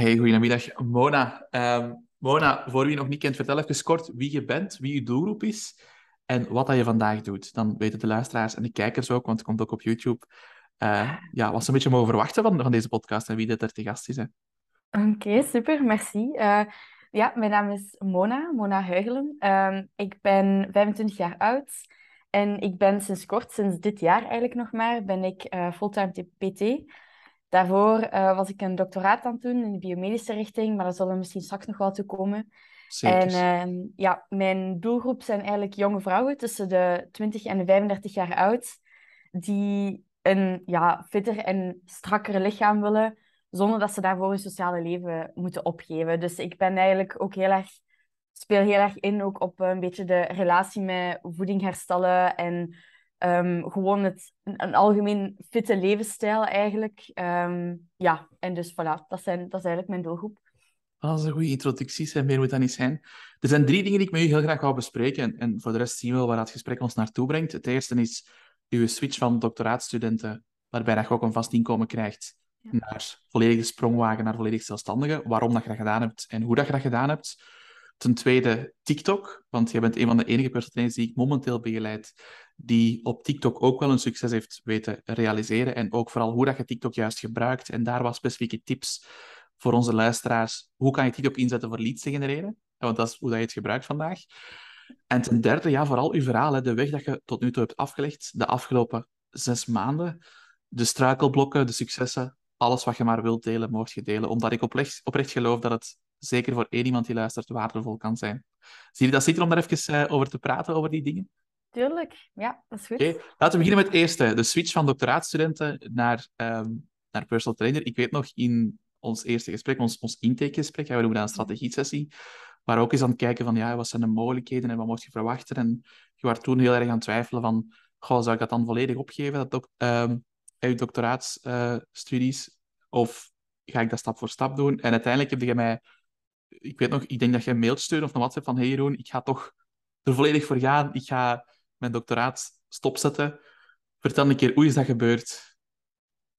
Hey, goedemiddag, Mona. Ehm, Mona, voor wie je nog niet kent, vertel even kort wie je bent, wie je doelgroep is en wat dat je vandaag doet. Dan weten de luisteraars en de kijkers ook, want het komt ook op YouTube, uh, ja, wat ze een beetje mogen verwachten van, van deze podcast en wie dit er te gast is. Oké, super, merci. Uh, ja, mijn naam is Mona, Mona Huigelen. Uh, ik ben 25 jaar oud en ik ben sinds kort, sinds dit jaar eigenlijk nog maar, ben ik uh, fulltime PT. Daarvoor uh, was ik een doctoraat aan het doen in de biomedische richting, maar daar zullen we misschien straks nog wel toe komen. Zeker. En uh, ja, mijn doelgroep zijn eigenlijk jonge vrouwen tussen de 20 en de 35 jaar oud, die een ja, fitter en strakker lichaam willen, zonder dat ze daarvoor hun sociale leven moeten opgeven. Dus ik ben eigenlijk ook heel erg, speel heel erg in ook op een beetje de relatie met voeding herstellen en um, gewoon het, een, algemeen fitte levensstijl eigenlijk. Um, ja, en dus voilà, dat, zijn, dat is eigenlijk mijn doelgroep. Dat is een goede introductie, en meer moet dat niet zijn. Er zijn drie dingen die ik met u heel graag wil bespreken. En, en voor de rest zien we wel waar het gesprek ons naartoe brengt. Het eerste is uw switch van doctoraatstudenten, waarbij je ook een vast inkomen krijgt, ja. naar volledige sprongwagen, naar volledig zelfstandige. Waarom dat je dat gedaan hebt en hoe dat je dat gedaan hebt. Ten tweede TikTok, want je bent een van de enige personages die ik momenteel begeleid, die op TikTok ook wel een succes heeft weten realiseren. En ook vooral hoe dat je TikTok juist gebruikt. En daar was specifieke tips voor onze luisteraars. Hoe kan je TikTok inzetten voor leads te genereren? Want dat is hoe dat je het gebruikt vandaag. En ten derde, ja, vooral uw verhaal, de weg dat je tot nu toe hebt afgelegd, de afgelopen zes maanden. De struikelblokken, de successen, alles wat je maar wilt delen, mocht je delen. Omdat ik oprecht geloof dat het zeker voor één iemand die luistert waardevol kan zijn. Zie je dat zitten om daar even uh, over te praten, over die dingen? Tuurlijk, ja, dat is goed. Okay. Laten we beginnen met het eerste. De switch van doctoraatstudenten naar, um, naar personal trainer. Ik weet nog in ons eerste gesprek, ons, ons intakegesprek, ja, we doen dat een strategie-sessie, maar ook eens aan het kijken van, ja, wat zijn de mogelijkheden en wat moet je verwachten? En je was toen heel erg aan het twijfelen van, goh, zou ik dat dan volledig opgeven, dat doc um, je doctoraatstudies, uh, of ga ik dat stap voor stap doen? En uiteindelijk heb je mij ik weet nog, ik denk dat je een mailtje stuurde of een WhatsApp van hey Jeroen, ik ga toch er volledig voor gaan. Ik ga mijn doctoraat stopzetten. Vertel een keer, hoe is dat gebeurd?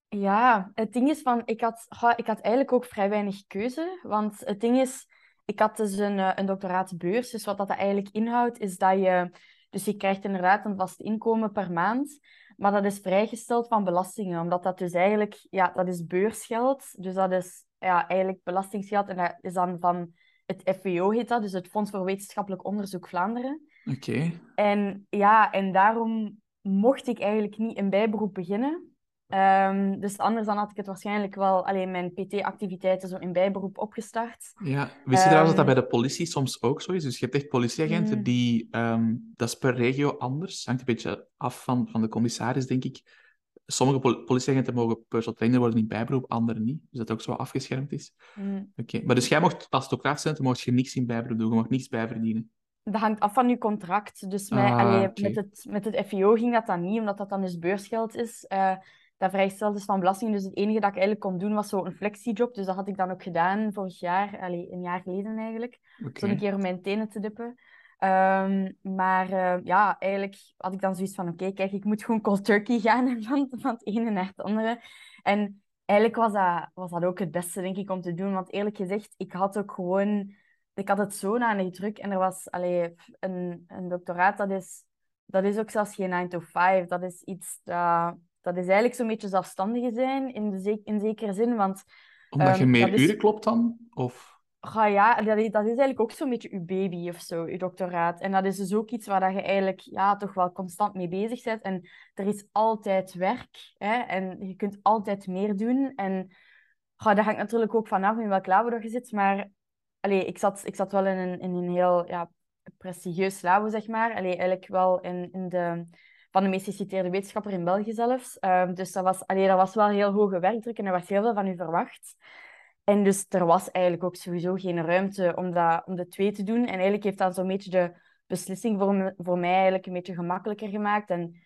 Ja, het ding is van, ik had, ik had eigenlijk ook vrij weinig keuze. Want het ding is, ik had dus een, eh, een doctoraatsbeurs. Dus wat dat eigenlijk inhoudt, is dat je... Dus je krijgt inderdaad een vast inkomen per maand. Maar dat is vrijgesteld van belastingen. Omdat dat dus eigenlijk... Ja, dat is beursgeld. Dus dat is ja, eigenlijk belastingsgeld. En dat is dan van het FWO heet dat, dus het Fonds voor Wetenschappelijk Onderzoek Vlaanderen. Oké. En ja, en daarom mocht ik eigenlijk niet een bijberoep beginnen. Um, dus anders dan had ik het waarschijnlijk wel alleen mijn PT-activiteiten zo in bijberoep opgestart. Ja, wist je trouwens dat dat ehm, bij de politie soms ook zo is? Dus je hebt echt politieagenten mm. die, um, dat is per regio anders, hangt een beetje af van, van de commissaris, denk ik sommige pol politieagenten mogen personal trainer worden in bijberoep, anderen niet. Dus dat ook zo afgeschermd is. Mm. Oké. Maar dus jij mocht als doctoraatstudent mocht je niks in bijberoep doen, je mocht niks bijverdienen. Dat hangt af van je contract. Dus met, ah, allee, met, het, met het FIO ging dat dan niet, omdat dat dan dus beursgeld is. Uh, dat vrijgesteld is van belasting. Dus het enige dat ik eigenlijk kon doen was zo'n flexiejob. Dus dat had ik dan ook gedaan vorig jaar, allee, een jaar geleden eigenlijk. Okay. Zo een keer om mijn tenen te dippen. Um, maar uh, ja, eigenlijk had ik dan zoiets van: oké, okay, kijk, ik moet gewoon cold turkey gaan van, van het ene naar het andere. En eigenlijk was dat, was dat ook het beste, denk ik, om te doen. Want eerlijk gezegd, ik had ook gewoon, ik had het zo na druk. En er was allee, een, een doctoraat, dat is, dat is ook zelfs geen 9 to 5. Dat is iets dat, dat is eigenlijk zo'n beetje zelfstandige zijn in, de, in zekere zin. Want, Omdat je um, meer uren klopt dan? Of? Ja, ja dat, is, dat is eigenlijk ook zo'n beetje je baby of zo, je doctoraat. En dat is dus ook iets waar je eigenlijk ja, toch wel constant mee bezig bent. En er is altijd werk hè? en je kunt altijd meer doen. En ja, dat hangt natuurlijk ook vanaf in welk labo je zit. Maar allee, ik, zat, ik zat wel in een, in een heel ja, prestigieus labo, zeg maar. Allee, eigenlijk wel in, in de, van de meest geciteerde wetenschapper in België zelfs. Um, dus dat was, allee, dat was wel heel hoge werkdruk en er was heel veel van u verwacht. En dus er was eigenlijk ook sowieso geen ruimte om, dat, om de twee te doen. En eigenlijk heeft dat zo'n beetje de beslissing voor, me, voor mij eigenlijk een beetje gemakkelijker gemaakt. En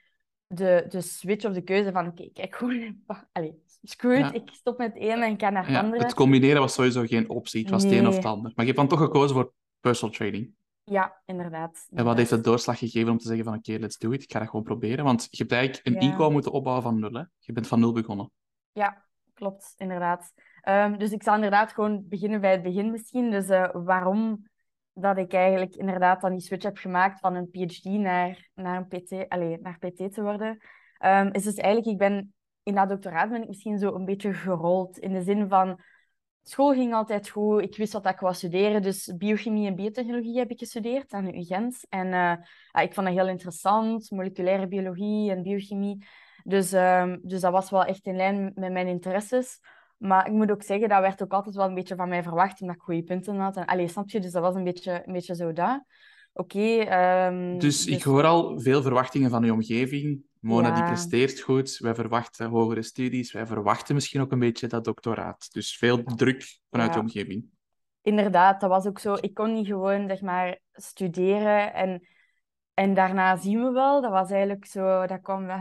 de, de switch of de keuze van, oké, kijk gewoon, allez, screw ik stop met het ene en ga naar het andere. Het combineren was sowieso geen optie, het was het een of het ander. Maar je hebt dan toch gekozen voor personal training. Ja, inderdaad. En wat heeft het doorslag gegeven om te zeggen van, oké, let's do it, ik ga dat gewoon proberen? Want je hebt eigenlijk een ja. inkomen moeten opbouwen van nul, hè? Je bent van nul begonnen. Ja, klopt, inderdaad. Ehm, dus ik zal inderdaad gewoon beginnen bij het begin misschien. Dus uh, waarom dat ik eigenlijk inderdaad dan die switch heb gemaakt van een PhD naar, naar een PT, allez, naar PT te worden, um, is dus eigenlijk, ik ben in dat doctoraat ben ik misschien zo een beetje gerold. In de zin van, school ging altijd goed. Ik wist wat ik wou studeren. Dus biochemie en biotechnologie heb ik gestudeerd aan de UGent. En uh, ik vond dat heel interessant. Moleculaire biologie en biochemie. Dus, um, dus dat was wel echt in lijn met mijn interesses. Maar ik moet ook zeggen, dat werd ook altijd wel een beetje van mij verwacht, omdat ik goede punten had. En, allee, snap je? Dus dat was een beetje, een beetje zo dat. Oké. Okay, um, dus, dus, ik hoor al veel verwachtingen van je omgeving. Mona die presteert goed, wij verwachten hogere studies, wij verwachten misschien ook een beetje dat doctoraat. Dus veel druk vanuit de omgeving. Inderdaad, dat was ook zo. Ik kon niet gewoon zeg maar, studeren en, en daarna zien we wel. Dat was eigenlijk zo, dat kwam wel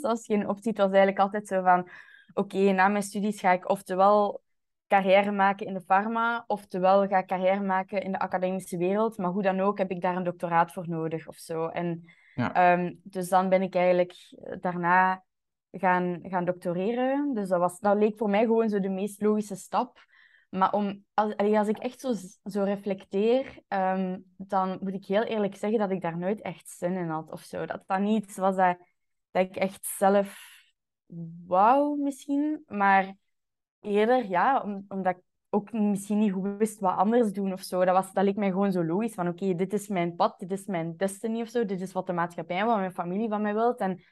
als geen optie. Het was eigenlijk altijd zo van, oké, na mijn studies ga ik oftewel carrière maken in de pharma, oftewel ga ik carrière maken in de academische wereld. Maar hoe dan ook heb ik daar een doctoraat voor nodig of zo. En ja. Ehm, dus dan ben ik eigenlijk eh, daarna gaan, gaan doctoreren. Dus dat, was, dat leek voor mij gewoon zo de meest logische stap. Maar om, als, als ik echt zo, zo reflecteer, um, dan moet ik heel eerlijk zeggen dat ik daar nooit echt zin in had of zo. Dat dat niet was dat, dat ik echt zelf wou misschien. Maar eerder, ja, omdat ik ook misschien niet goed wist wat anders doen of zo. Dat, was, dat leek mij gewoon zo logisch. Van oké, dit is mijn pad, dit is mijn destiny of zo. Dit is wat de maatschappij, wat mijn familie van mij wilt. En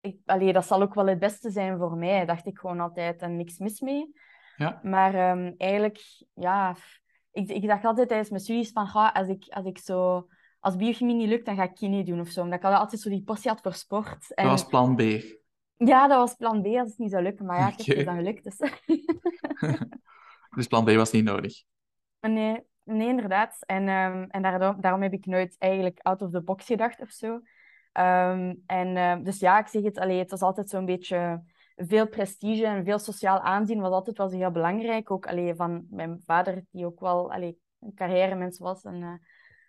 ik, allee, dat zal ook wel het beste zijn voor mij, dacht ik gewoon altijd. En niks mis mee. Ja. Maar um, eigenlijk, ja... Ik, ik dacht altijd tijdens mijn studies van, ga, als ik, als ik zo... Als biochemie niet lukt, dan ga ik kine doen of zo. Omdat ik altijd zo die passie had voor sport. En... Dat was plan B. Ja, dat was plan B als het niet zou lukken. Maar ja, het is dan gelukt. Dus. Dus plan B was niet nodig. Nee, nee inderdaad. En, um, en daarom, daarom heb ik nooit eigenlijk out of the box gedacht of zo. Um, en, uh, dus ja, ik zeg het, allee, het was altijd zo'n beetje veel prestige en veel sociaal aanzien was altijd wel heel belangrijk. Ook allee, van mijn vader, die ook wel allee, een carrièremens was en, uh,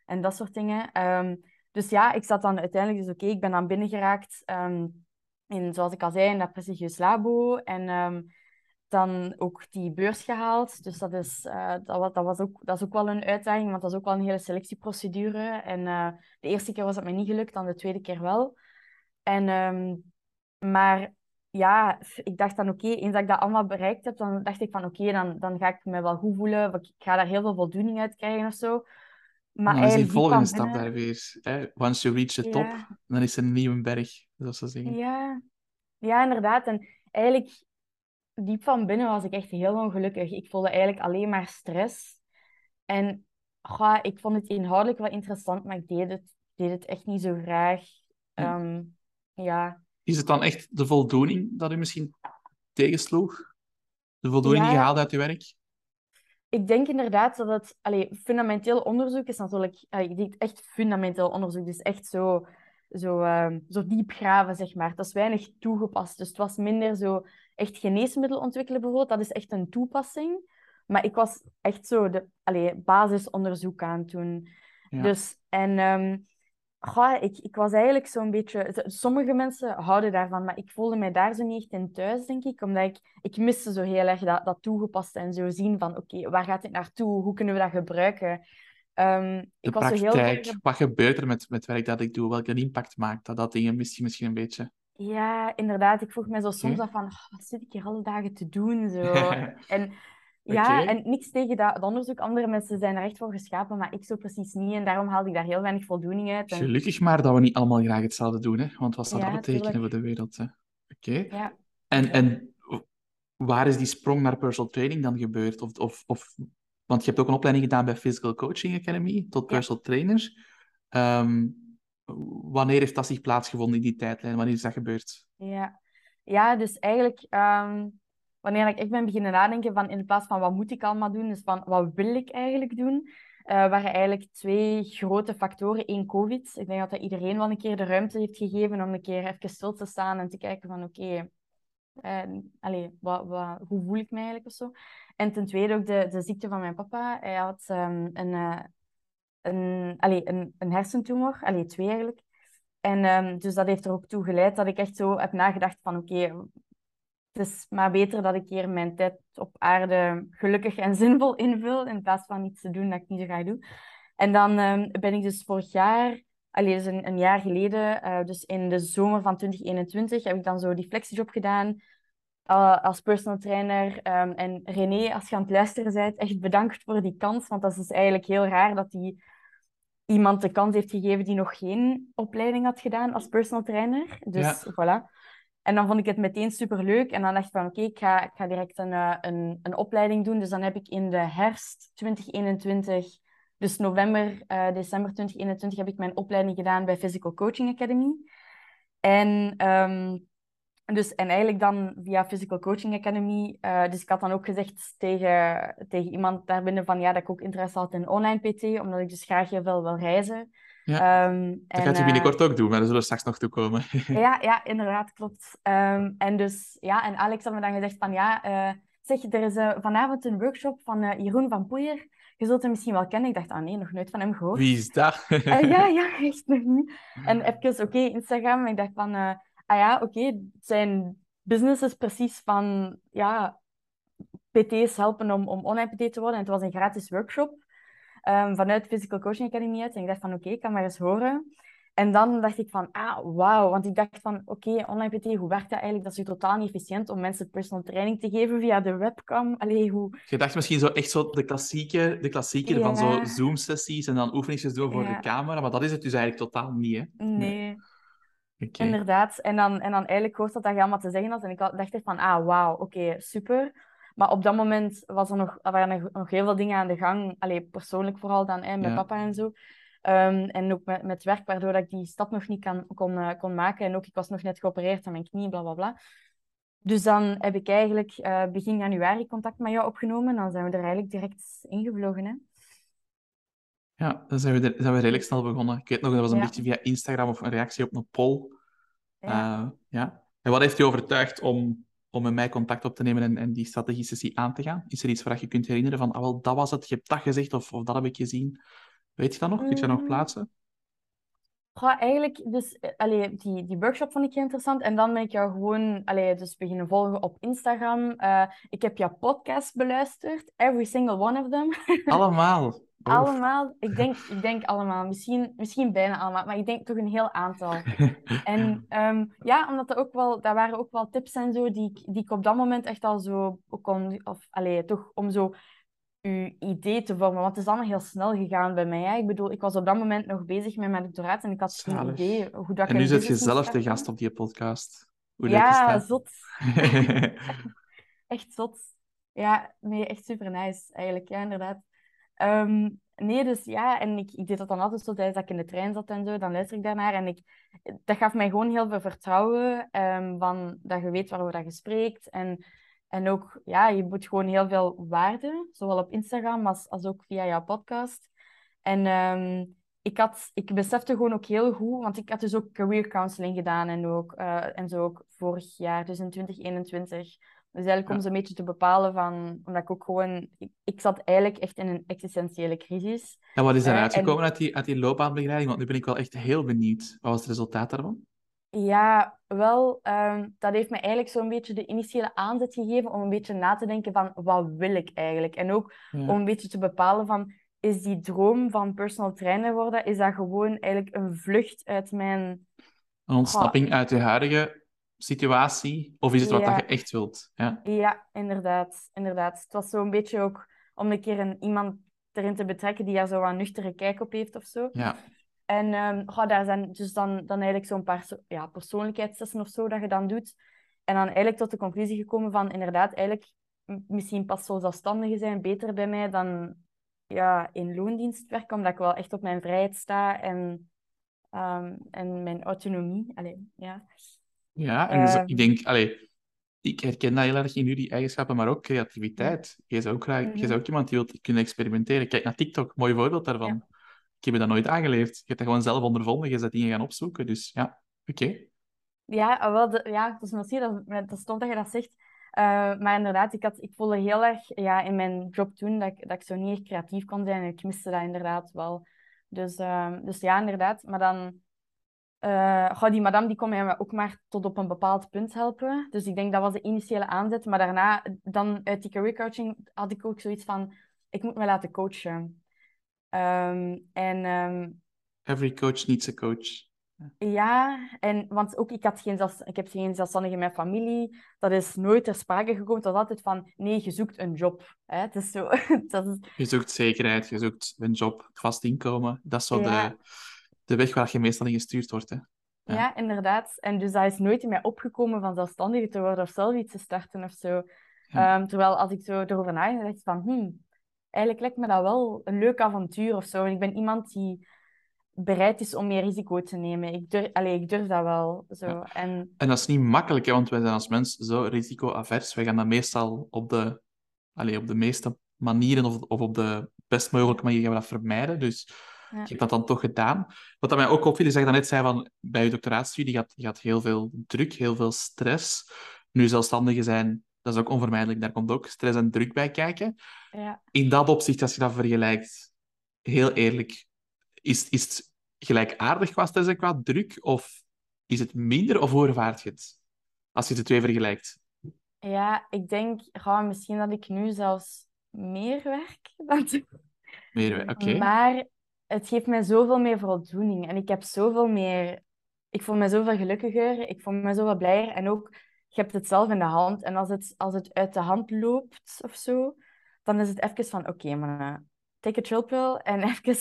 en dat soort dingen. Um, dus ja, ik zat dan uiteindelijk, dus oké, okay, ik ben dan binnengeraakt um, in, zoals ik al zei, in dat prestigieus labo. En um, dan ook die beurs gehaald. Dus dat is, uh, dat, was, dat, was ook, dat is ook wel een uitdaging, want dat is ook wel een hele selectieprocedure. En uh, de eerste keer was het mij niet gelukt, dan de tweede keer wel. En, um, maar ja, ik dacht dan oké, okay, eens dat ik dat allemaal bereikt heb, dan dacht ik van oké, okay, dan, dan ga ik me wel goed voelen. Ik ga daar heel veel voldoening uit krijgen of zo. Maar nou, dat is die volgende stap daar weer. Hè? Once you reach the top, dan is er een nieuwe berg, zoals ze zeggen. Ja. ja, inderdaad. En eigenlijk diep van binnen was ik echt heel ongelukkig. Ik voelde eigenlijk alleen maar stress. En ga, ik vond het inhoudelijk wel interessant, maar ik deed het, deed het echt niet zo graag. Um, ja. Is het dan echt de voldoening dat u misschien tegensloeg? De voldoening ja. gehaald uit uw werk? Ik denk inderdaad dat het... Allee, fundamenteel onderzoek is natuurlijk... ik denk echt fundamenteel onderzoek. Dus echt zo, zo, uh, zo diep graven, zeg maar. Dat is weinig toegepast. Dus het was minder zo echt geneesmiddel ontwikkelen bijvoorbeeld, dat is echt een toepassing. Maar ik was echt zo de allee, basisonderzoek aan toen. Dus, en um, goh, ik, ik was eigenlijk zo'n beetje... Sommige mensen houden daarvan, maar ik voelde mij daar zo niet echt in thuis, denk ik. Omdat ik, ik miste zo heel erg dat, dat toegepaste en zo zien van, oké, waar gaat dit naartoe? Hoe kunnen we dat gebruiken? Um, ik was praktijk, heel... wat gebeurt er met, met werk dat ik doe? Welke impact maakt dat? Dat dingen misschien, misschien een beetje... Ja, inderdaad. Ik vroeg me zo soms af van, oh, wat zit ik hier alle dagen te doen? Zo. en ja, en niks tegen dat, onderzoek. Andere mensen zijn er echt voor geschapen, maar ik zo precies niet. En daarom haalde ik daar heel weinig voldoening uit. En... Gelukkig maar dat we niet allemaal graag hetzelfde doen, hè? want wat zou dat betekenen voor de wereld? Oké. Ja. En, en waar is die sprong naar personal training dan gebeurd? Of, of, of, want je hebt ook een opleiding gedaan bij Physical Coaching Academy tot personal trainer. Um, wanneer heeft dat zich plaatsgevonden in die tijdlijn? Wanneer is dat gebeurd? Ja, ja dus eigenlijk um, wanneer ik echt ben beginnen nadenken van in plaats van wat moet ik allemaal doen, dus van wat wil ik eigenlijk doen, uh, waren eigenlijk twee grote factoren. Eén, COVID. Ik denk dat dat iedereen wel een keer de ruimte heeft gegeven om een keer even stil te staan en te kijken van oké, okay, uh, wat, hoe voel ik me eigenlijk of zo. En ten tweede ook de, de ziekte van mijn papa. Hij had um, een, uh, een, allee, een, een hersentumor, allee, twee eigenlijk. En um, dus dat heeft er ook toe geleid dat ik echt zo heb nagedacht van oké, het is maar beter dat ik hier mijn tijd op aarde gelukkig en zinvol invul, in plaats van iets te doen dat ik niet zo graag doe. En dan ehm, ben ik dus vorig jaar, alleen dus een, een, jaar geleden, uh, dus in de zomer van 2021, heb ik dan zo die flexiejob gedaan uh, als personal trainer. Um, en René, als je aan het luisteren bent, echt bedankt voor die kans, want dat is eigenlijk heel raar dat die iemand de kans heeft gegeven die nog geen opleiding had gedaan als personal trainer. Dus voilà. En dan vond ik het meteen super leuk. En dan dacht ik van oké, ik, ga, ik ga direct een, uh, een, een opleiding doen. Dus dan heb ik in de herfst 2021, dus november, uh, december 2021, heb ik mijn opleiding gedaan bij Physical Coaching Academy. En, um, dus, en eigenlijk dan via Physical Coaching Academy. Uh, dus ik had dan ook gezegd tegen, tegen iemand daarbinnen van ja, dat ik ook interesse had in online PT, omdat ik dus graag heel veel wil reizen. Ja. Um, dat gaat je binnenkort ook doen, maar daar zullen we straks nog toe komen. ja, ja, inderdaad, klopt. Um, en dus, ja, en Alex had me dan gezegd van, ja, uh, zeg, er is uh, vanavond een workshop van Jeroen van Poeier. Je zult hem misschien wel kennen. Ik dacht, ah nee, nog nooit van hem gehoord. Wie is dat? ja, ja, echt nog niet. En even, oké, okay, Instagram. En ik dacht van, ah ja, oké, okay, zijn business is precies van, ja, PT's helpen om, om online PT te worden. En het was een gratis workshop um, vanuit Physical Coaching Academy uit. En ik dacht van, oké, okay, ik kan maar eens horen. En dan dacht ik van, ah, wauw. Want ik dacht van, oké, okay, online PT, hoe werkt dat eigenlijk? Dat is totaal niet efficiënt om mensen personal training te geven via de webcam. Allee, hoe... Je dacht misschien zo echt zo de klassieke, de klassieker van zo Zoom-sessies en dan oefeningetjes doen voor de camera. Maar dat is het dus eigenlijk totaal niet, hè? Nee. nee. Okay. Inderdaad. En dan, en dan eigenlijk hoort dat dat je allemaal te zeggen had. En ik dacht echt van, ah, wauw, oké, super. Maar op dat moment was er nog, waren er nog heel veel dingen aan de gang. Allee, persoonlijk vooral dan, hè, met ja. papa en zo. Um, en ook met, met werk, waardoor dat ik die stap nog niet kan, kon, uh, kon maken. En ook, ik was nog net geopereerd aan mijn knie, bla bla bla. Dus dan heb ik eigenlijk uh, begin januari contact met jou opgenomen. En dan zijn we er eigenlijk direct ingevlogen. Hè? Ja, dan zijn we, er, zijn we redelijk snel begonnen. Ik weet nog, dat was een ja. beetje via Instagram of een reactie op een poll. Ja. Uh, ja. En wat heeft je overtuigd om om met mij contact op te nemen en, en die strategie-sessie aan te gaan? Is er iets waar je kunt herinneren van, ah, wel, dat was het, je hebt dat gezegd of, of dat heb ik gezien? Weet je dat nog? Kun je dat nog mm. plaatsen? Ja, eigenlijk, dus, eh, allee, die, die workshop vond ik heel interessant. En dan ben ik jou gewoon allee, dus beginnen volgen op Instagram. Uh, ik heb jouw podcast beluisterd, every single one of them. Allemaal? Allemaal, ik denk, ik denk allemaal. Misschien, misschien bijna allemaal, maar ik denk toch een heel aantal. en um, ja, omdat er ook wel, daar waren ook wel tips en zo die, die ik op dat moment echt al zo kon, of allee, toch om zo uw idee te vormen. Want het is allemaal heel snel gegaan bij mij. Hè? Ik bedoel, ik was op dat moment nog bezig met mijn doctoraat en ik had geen idee hoe dat En nu zit je zelf de gast op die podcast. Hoe ja, zot. echt zot. Ja, nee, echt super nice eigenlijk. Ja, inderdaad. Um, nee, dus ja, en ik, ik deed dat dan altijd zo tijdens dat ik in de trein zat en zo, dan luister ik daarnaar. En ik, dat gaf mij gewoon heel veel vertrouwen, um, van, dat je weet waarover dat je spreekt. En, en ook, ja, je moet gewoon heel veel waarde, zowel op Instagram als, als ook via jouw podcast. En um, ik, had, ik besefte gewoon ook heel goed, want ik had dus ook career counseling gedaan en, ook, uh, en zo ook vorig jaar, dus in 2021 dus eigenlijk om ze een beetje te bepalen van... Omdat ik ook gewoon... Ik, ik zat eigenlijk echt in een existentiële crisis. En wat is er uitgekomen uh, uit, die, uit die loopbaanbegeleiding? Want nu ben ik wel echt heel benieuwd. Wat was het resultaat daarvan? Ja, wel, um, dat heeft me eigenlijk zo'n beetje de initiële aanzet gegeven om een beetje na te denken van wat wil ik eigenlijk? En ook ja. om een beetje te bepalen van is die droom van personal trainer worden, is dat gewoon eigenlijk een vlucht uit mijn... Een ontsnapping oh. uit je huidige situatie? Of is het wat dat je echt wilt? Ja, ja inderdaad, inderdaad. Het was zo'n beetje ook om een keer een, iemand erin te betrekken die daar zo een nuchtere kijk op heeft of zo. Ja. En um, oh, daar zijn dus dan, dan eigenlijk zo'n paar ja, persoonlijkheidstesten of zo dat je dan doet. En dan eigenlijk tot de conclusie gekomen van inderdaad, eigenlijk misschien pas zo zelfstandigen zijn beter bij mij dan ja, in loondienst werken, omdat ik wel echt op mijn vrijheid sta en, um, en mijn autonomie. Allee, ja. Ja, en dus, ik denk, allee, ik herken dat heel erg in jullie eigenschappen, maar ook creativiteit. Je is ook, graag, mm -hmm. ook iemand die wil kunnen experimenteren. Kijk naar TikTok, mooi voorbeeld daarvan. Ja. Ik heb dat nooit aangeleerd. Je hebt dat gewoon zelf ondervonden, je bent dingen gaan opzoeken. Dus ja, oké. Ja, wel, de, ja, is misschien dat, dat stond dat je dat zegt. Uh, maar inderdaad, ik, had, ik voelde heel erg ja, in mijn job toen dat ik, dat ik zo niet echt creatief kon zijn. En ik miste dat inderdaad wel. Dus, uh, dus ja, inderdaad. Maar dan Uh, die madame die kon mij ook maar tot op een bepaald punt helpen. Dus ik denk dat was de initiële aanzet. Maar daarna, dan uit die career coaching, had ik ook zoiets van... Ik moet me laten coachen. Um, en... Um, Every coach needs a coach. Ja, en, want ook ik, had geen zelfs, ik heb geen zelfstandige in mijn familie. Dat is nooit ter sprake gekomen. Het was altijd van, nee, je zoekt een job. Hè? Het is zo, dat is... Je zoekt zekerheid, je zoekt een job, vast inkomen. Dat is zo de, de weg waar je meestal in gestuurd wordt. Hè? Ja. ja. inderdaad. En dus dat is nooit in mij opgekomen van zelfstandige te worden of zelf iets te starten of zo. Ehm, terwijl als ik zo erover nadenk, dacht ik van, hmm, eigenlijk lijkt me dat wel een leuk avontuur of zo. En ik ben iemand die bereid is om meer risico te nemen. Ik durf, allez, ik durf dat wel. Zo. En... en dat is niet makkelijk, hè, want wij zijn als mens zo risicoavers. Wij gaan dat meestal op de, allez, op de meeste manieren of, of op de best mogelijke manier gaan we dat vermijden. Dus ja. je hebt dat dan toch gedaan. Wat dat mij ook opviel, is dat je net zei van bij je doctoraatstudie gaat, gaat heel veel druk, heel veel stress. Nu zelfstandigen zijn, dat is ook onvermijdelijk, daar komt ook stress en druk bij kijken. Ja. In dat opzicht, als je dat vergelijkt, heel eerlijk, is, is het gelijkaardig qua stress en qua druk? Of is het minder of hoe ervaart je het? Als je de twee vergelijkt. Ja, ik denk gewoon misschien dat ik nu zelfs meer werk dan Meer werk, oké. Maar het geeft mij zoveel meer voldoening. En ik heb zoveel meer... Ik voel me zoveel gelukkiger. Ik voel me zoveel blijer. En ook, je hebt het zelf in de hand. En als het, als het uit de hand loopt of zo, dan is het even van... Oké, okay, take a chill pill en even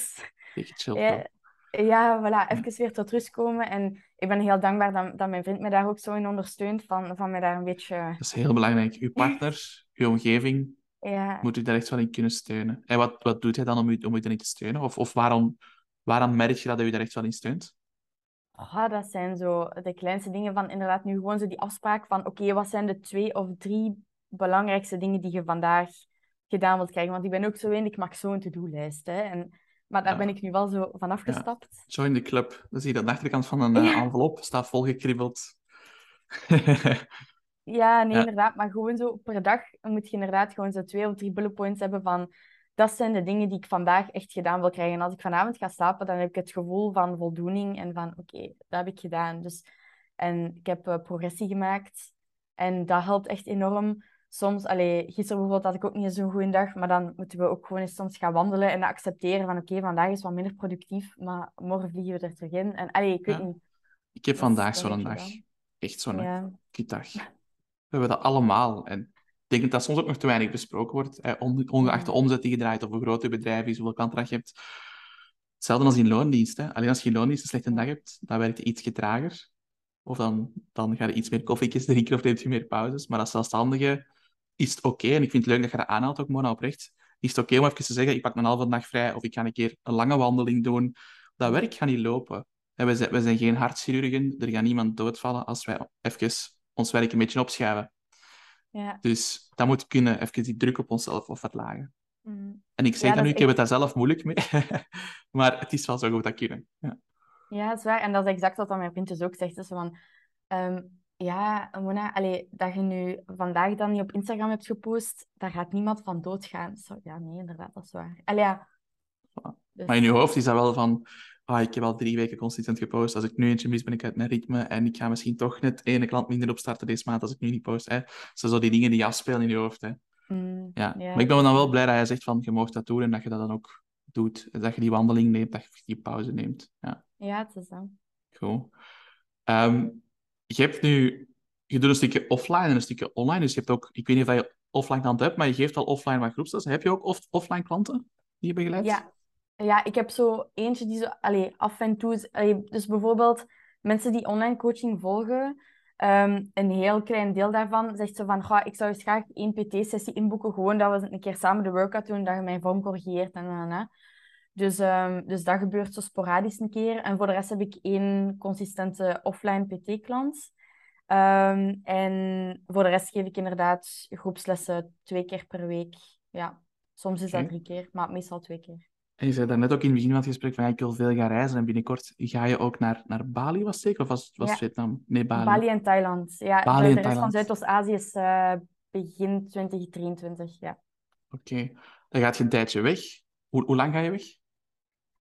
ja, ja, voilà, even weer tot rust komen. En ik ben heel dankbaar dat, dat mijn vriend me daar ook zo in ondersteunt, van, van mij daar een beetje... Dat is heel belangrijk. Uw partner, uw omgeving, ja. moet u daar echt wel in kunnen steunen. En wat, wat doet hij dan om u, om u daarin te steunen? Of, of waarom, waarom merk je dat hij u daar echt wel in steunt? Oh, dat zijn zo de kleinste dingen van inderdaad nu gewoon zo die afspraak van oké, wat zijn de twee of drie belangrijkste dingen die je vandaag gedaan wilt krijgen? Want ik ben ook zo een, ik maak zo'n to-do-lijst. En maar daar ben ik nu wel zo van afgestapt. Join the club. Dan zie je dat de achterkant van een uh, envelop staat volgekribbeld. ja, nee, inderdaad. Maar gewoon zo per dag moet je inderdaad gewoon zo twee of drie bullet points hebben van... Dat zijn de dingen die ik vandaag echt gedaan wil krijgen. En als ik vanavond ga slapen, dan heb ik het gevoel van voldoening en van oké, dat heb ik gedaan. Dus, en ik heb uh, progressie gemaakt. En dat helpt echt enorm soms, allee, gisteren bijvoorbeeld had ik ook niet zo'n goede dag, maar dan moeten we ook gewoon eens soms gaan wandelen en accepteren van oké, vandaag is wat minder productief, maar morgen vliegen we er terug in. En allee, ik weet niet. Ik heb vandaag zo'n dag. Echt zo'n ja. kutdag. We hebben dat allemaal. En ik denk dat dat soms ook nog te weinig besproken wordt. ongeacht de omzet die je draait of hoe groot je bedrijf is, hoeveel klanten je hebt. Hetzelfde als in loondienst. Hè. Alleen als je in loondienst een slechte dag hebt, dan werkt het iets trager. Of dan, dan ga je iets meer koffietjes drinken of neemt je meer pauzes. Maar als zelfstandige is het oké, en ik vind het leuk dat je dat aanhaalt ook, Mona, oprecht, is het oké om even te zeggen, ik pak een halve dag vrij of ik ga een keer een lange wandeling doen. Dat werk gaat niet lopen. we, zijn, we zijn geen hartchirurgen, er gaat niemand doodvallen als wij even ons werk een beetje opschuiven. Ja. Dus dat moet kunnen, even die druk op onszelf of verlagen. Mm. En ik zeg ja, dat nu, ik heb het daar zelf moeilijk mee, maar het is wel zo goed dat kunnen. Ja. ja, dat is waar. En dat is exact wat mijn vriend dus ook zegt. Dus van, ehm, ja, Mona, allee, dat je nu vandaag dan niet op Instagram hebt gepost, daar gaat niemand van doodgaan. Zo, ja, nee, inderdaad, dat is waar. Allee, ja. Dus... Maar in je hoofd is dat wel van, ah, ik heb al drie weken consistent gepost. Als ik nu eentje mis, ben ik uit mijn ritme. En ik ga misschien toch net ene klant minder opstarten deze maand als ik nu niet post. Hè. Zo, zo die dingen die afspelen in je hoofd. Hè. Mm, ja. Maar ik ben dan wel blij dat jij zegt van, je mag dat doen en dat je dat dan ook doet. Dat je die wandeling neemt, dat je die pauze neemt. Ja, ja het is zo. Goed. Um, je hebt nu, je doet een stukje offline en een stukje online. Dus je hebt ook, ik weet niet of je offline klanten hebt, maar je geeft al offline wat groepslessen. Heb je ook off offline klanten die je begeleidt? Ja. Ja, ik heb zo eentje die zo allee, af en toe. Allee, dus bijvoorbeeld mensen die online coaching volgen. Um, een heel klein deel daarvan zegt ze van, ik zou eens graag één PT-sessie inboeken, gewoon dat we een keer samen de workout doen, dat je mijn vorm corrigeert en, en, en. Dus, um, dus dat gebeurt zo sporadisch een keer. En voor de rest heb ik één consistente offline PT-klant. Um, en voor de rest geef ik inderdaad groepslessen twee keer per week. Ja, soms is dat drie keer, maar meestal twee keer. En je zei daarnet ook in het begin van het gesprek van ja, ik wil veel gaan reizen en binnenkort ga je ook naar, naar Bali, was zeker? Of was, was Vietnam? Nee, Bali. Bali en Thailand. Ja, Bali de, de rest van Zuidoost-Azië is uh, begin 2023, ja. Oké. Dan gaat je een tijdje weg. Hoe, hoe lang ga je weg?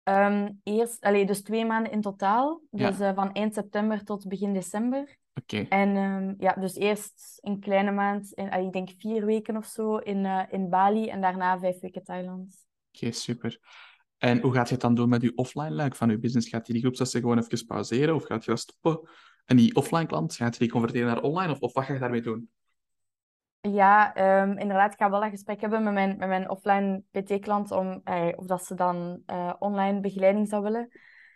Ehm, eerst, allee, dus twee maanden in totaal. Ja. Dus eh, van eind september tot begin december. Oké, En ehm, ja, dus eerst een kleine maand, in, ik denk vier weken of zo, in, eh, in Bali. En daarna vijf weken Thailand. Oké, super. En hoe gaat je het dan doen met je offline luik van je business? Gaat je die groepslessen gewoon even pauzeren of gaat je dat stoppen? En die offline klant, gaat die converteren naar online of, of wat ga je daarmee doen? Ja, ehm, inderdaad, ik ga wel een gesprek hebben met mijn, met mijn offline PT-klant om eh, of dat ze dan eh, online begeleiding zou willen.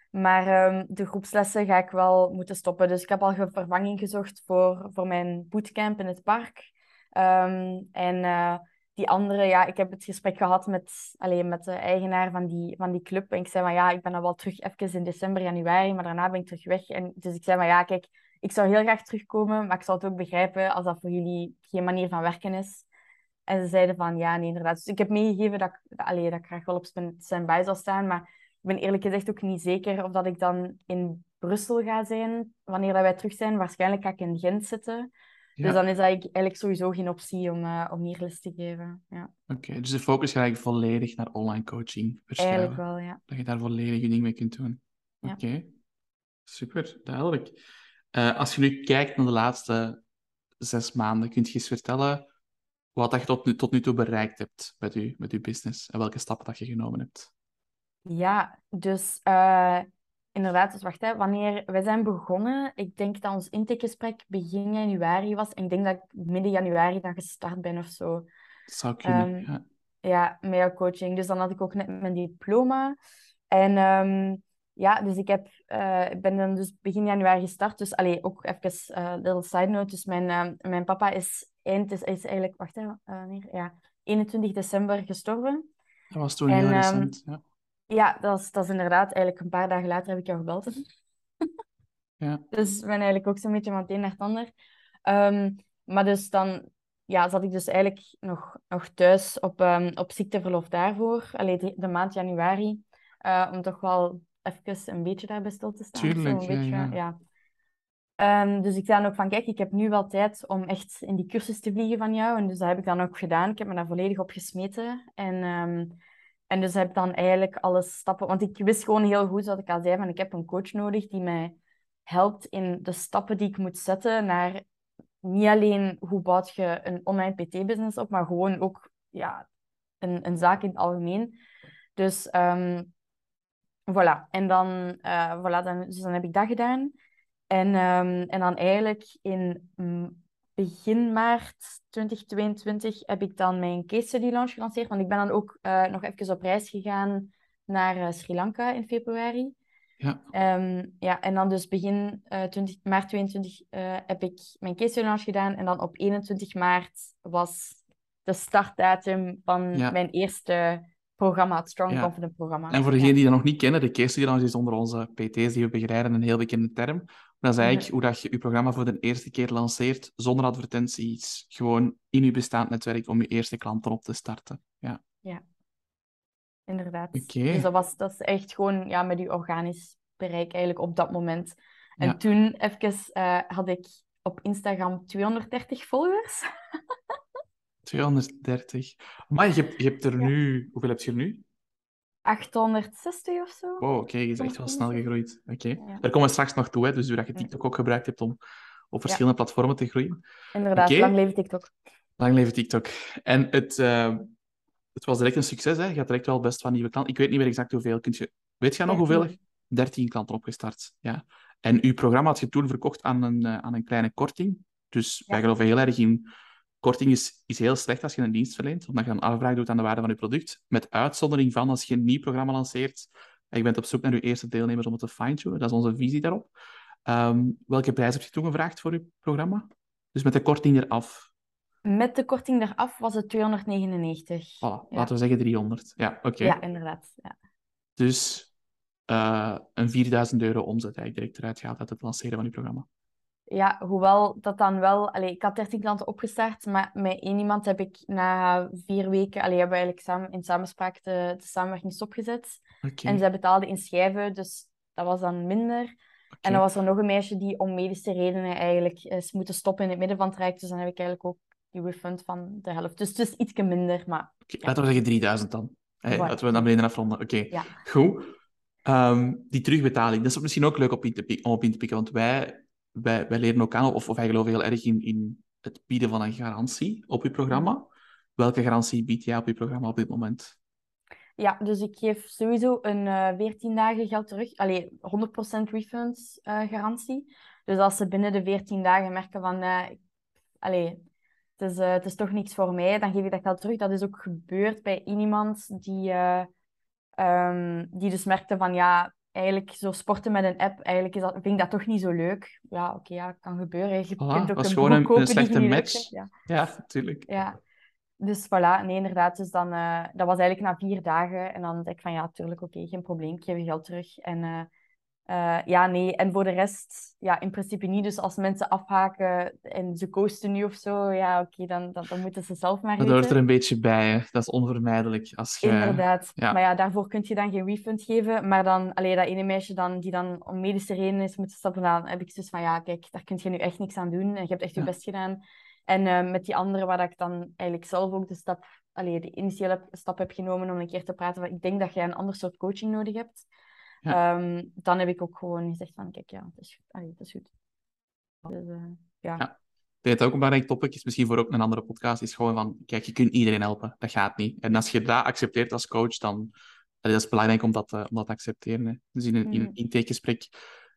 Maar ehm, de groepslessen ga ik wel moeten stoppen. Dus ik heb al vervanging gezocht voor, voor mijn bootcamp in het park. Ehm, en eh, die andere, ja, ik heb het gesprek gehad met, alleen met de eigenaar van die, van die club. En ik zei van ja, ik ben dan wel terug even in december, januari, maar daarna ben ik terug weg. En dus ik zei van ja, kijk, ik zou heel graag terugkomen, maar ik zou het ook begrijpen als dat voor jullie geen manier van werken is. En ze zeiden van ja, nee, inderdaad. Dus ik heb meegegeven dat ik, dat ik graag wel op stand- standby zal staan, maar ik ben eerlijk gezegd ook niet zeker of dat ik dan in Brussel ga zijn wanneer dat wij terug zijn. Waarschijnlijk ga ik in Gent zitten. Ja, Dus dan is dat eigenlijk sowieso geen optie om, eh, om hier les te geven. Ja, oké. Dus de focus gaat eigenlijk volledig naar online coaching eigenlijk verschuiven. wel, ja. Dat je daar volledig je ding mee kunt doen. Ja. Oké, super, duidelijk. Eh, als je nu kijkt naar de laatste zes maanden, kun je eens vertellen wat dat je tot nu, tot nu toe bereikt hebt met je, met je business en welke stappen dat je genomen hebt? Ja, dus eh, inderdaad, dus wacht, hè, wanneer wij zijn begonnen, ik denk dat ons intakegesprek begin januari was. En ik denk dat ik midden januari dan gestart ben of zo. Dat zou kunnen, Ehm, ja. Ja, met jouw coaching. Dus dan had ik ook net mijn diploma. En ehm, ja, dus ik heb, ik ben dan dus begin januari gestart. Dus allee, ook even eh little side note. Dus mijn, ehm, mijn papa is eind, is, is eigenlijk, wacht hè, eh, ja, 21 december gestorven. Dat was toen En, heel recent. Ja. Ja, dat is, dat is inderdaad, eigenlijk een paar dagen later heb ik jou gebeld. Ja. Dus ik ben eigenlijk ook zo'n beetje van het een naar het ander. Ehm, maar dus dan ja, zat ik dus eigenlijk nog, nog thuis op, ehm, op ziekteverlof daarvoor. Allee, de, de maand januari. eh, om toch wel even een beetje daarbij stil te staan. of zo, Tuurlijk, een ja, beetje, ja. ja. Ehm, dus ik zei dan ook van, kijk, ik heb nu wel tijd om echt in die cursus te vliegen van jou. En dus dat heb ik dan ook gedaan. Ik heb me daar volledig op gesmeten. En, en dus heb dan eigenlijk alle stappen... Want ik wist gewoon heel goed, zoals ik al zei, van ik heb een coach nodig die mij helpt in de stappen die ik moet zetten naar niet alleen hoe bouw je een online PT-business op, maar gewoon ook ja, een, een zaak in het algemeen. Dus ehm, voilà. En dan, eh, voilà, dan, dus dan heb ik dat gedaan. En, ehm, en dan eigenlijk in mm, begin maart 2022 heb ik dan mijn case study launch gelanceerd. Want ik ben dan ook eh, nog even op reis gegaan naar eh, Sri Lanka in februari. Ja, Ehm, ja, en dan dus begin eh 20, maart 22 eh, heb ik mijn case study launch gedaan. En dan op 21 maart was de startdatum van Ja. mijn eerste programma, het Strong Ja. Confident programma. en voor degenen die dat nog niet kennen, de case study lounge is onder onze PT's die we begeleiden een heel bekende term. Dat is eigenlijk hoe dat je je programma voor de eerste keer lanceert, zonder advertenties, gewoon in je bestaand netwerk om je eerste klanten op te starten. Ja, Inderdaad. Oké. Dus dat was dat is echt gewoon ja, met je organisch bereik eigenlijk op dat moment. En Ja. toen even, eh, had ik op Instagram 230 volgers. 230. Maar je hebt, je hebt er Ja. nu... Hoeveel heb je er nu? 860 of zo. Wow, oké, je is echt wel snel 260. gegroeid. Oké. Ja. Daar komen we straks nog toe, hè, dus doordat je. TikTok ook gebruikt hebt om op verschillende platformen te groeien. Inderdaad, lang leven TikTok. Lang leven TikTok. En het, eh, het was direct een succes, hè? Je had direct wel best van nieuwe klanten. Ik weet niet meer exact hoeveel. Kunt je... Weet je nog hoeveel? 13. 13 klanten opgestart, ja. En uw programma had je toen verkocht aan een, eh, aan een kleine korting. Dus wij geloven heel erg in... Korting is, is heel slecht als je een dienst verleent, omdat je een afbraak doet aan de waarde van je product. Met uitzondering van als je een nieuw programma lanceert en je bent op zoek naar je eerste deelnemers om het te fine-tunen. Dat is onze visie daarop. Ehm, welke prijs heb je toen gevraagd voor je programma? Dus met de korting eraf. Met de korting eraf was het 299. Voilà, Ja. laten we zeggen 300. Ja, oké. Ja, inderdaad. Ja. Dus eh, een 4000 euro omzet eigenlijk direct eruit gehaald uit het lanceren van je programma. Ja, hoewel dat dan wel... Allee, ik had 13 klanten opgestart, maar met één iemand heb ik na vier weken... Allee, hebben we eigenlijk samen, in samenspraak de, de samenwerking stopgezet. En zij betaalde in schijven, dus dat was dan minder. En dan was er nog een meisje die om medische redenen eigenlijk is moeten stoppen in het midden van het traject. Dus dan heb ik eigenlijk ook die refund van de helft. Dus het is ietsje minder, maar Laten we zeggen 3000 dan. Hey. Laten we naar beneden afronden. Oké, ja. goed. Ehm, die terugbetaling, dat is misschien ook leuk op in te op in te pikken, want wij, wij, wij leren ook aan, of, of wij geloven heel erg in, in het bieden van een garantie op je programma. Welke garantie bied jij op je programma op dit moment? Ja, dus ik geef sowieso een uh, 14 dagen geld terug. Allee, 100% refund uh, garantie. Dus als ze binnen de 14 dagen merken van... Uh, het is, het is toch niks voor mij, dan geef ik dat geld terug. Dat is ook gebeurd bij iemand die, um, die dus merkte van... Ja, eigenlijk zo sporten met een app, eigenlijk is dat, vind ik dat toch niet zo leuk. Ja, oké, okay, ja, kan gebeuren. Je voilà, kunt ook een gewoon een, een slechte match. Ja. ja, natuurlijk. Ja, dus voilà, nee, inderdaad. Dus dan, uh, dat was eigenlijk na vier dagen. En dan denk ik van, ja, tuurlijk, oké, okay, geen probleem. Ik geef je geld terug. En uh, uh, ja, nee. En voor de rest, ja, in principe niet. Dus als mensen afhaken en ze coasten nu of zo, ja, oké, okay, dan, dan, dan, moeten ze zelf maar Dat hoort er een beetje bij, hè. Dat is onvermijdelijk. Als je... Inderdaad. Ja. Maar ja, daarvoor kun je dan geen refund geven. Maar dan, alleen dat ene meisje dan, die dan om medische redenen is moeten stappen, dan heb ik dus van, ja, kijk, daar kun je nu echt niks aan doen. En je hebt echt je best gedaan. En uh, met die andere, waar ik dan eigenlijk zelf ook de stap, allee, de initiële stap heb genomen om een keer te praten van ik denk dat jij een ander soort coaching nodig hebt. Ja. Um, dan heb ik ook gewoon gezegd van kijk, ja, het is, allee, het is goed. Dus, uh, ja. ja. Ik denk dat ook een belangrijk topic is, misschien voor ook een andere podcast, is gewoon van, kijk, je kunt iedereen helpen. Dat gaat niet. En als je dat accepteert als coach, dan dat is belangrijk om dat, uh, om dat te accepteren. Hè. Dus in een, in een mm. intakegesprek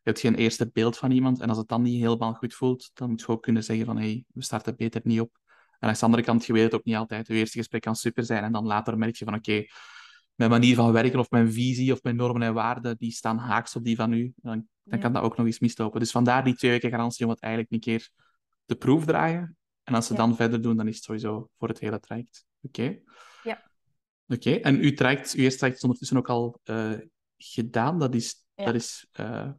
je hebt geen eerste beeld van iemand. En als het dan niet helemaal goed voelt, dan moet je ook kunnen zeggen van hé, hey, we starten beter niet op. En aan de andere kant, je weet het ook niet altijd. Je eerste gesprek kan super zijn en dan later merk je van oké, mijn manier van werken of mijn visie of mijn normen en waarden, die staan haaks op die van u. Dan, dan kan dat ook nog eens mislopen. Dus vandaar die twee weken garantie om het eigenlijk een keer de proef draaien. En als ze dan verder doen, dan is het sowieso voor het hele traject. Oké? Ja. Oké, en uw, traject, uw eerste traject is ondertussen ook al uh, gedaan. Dat is, dat is uh,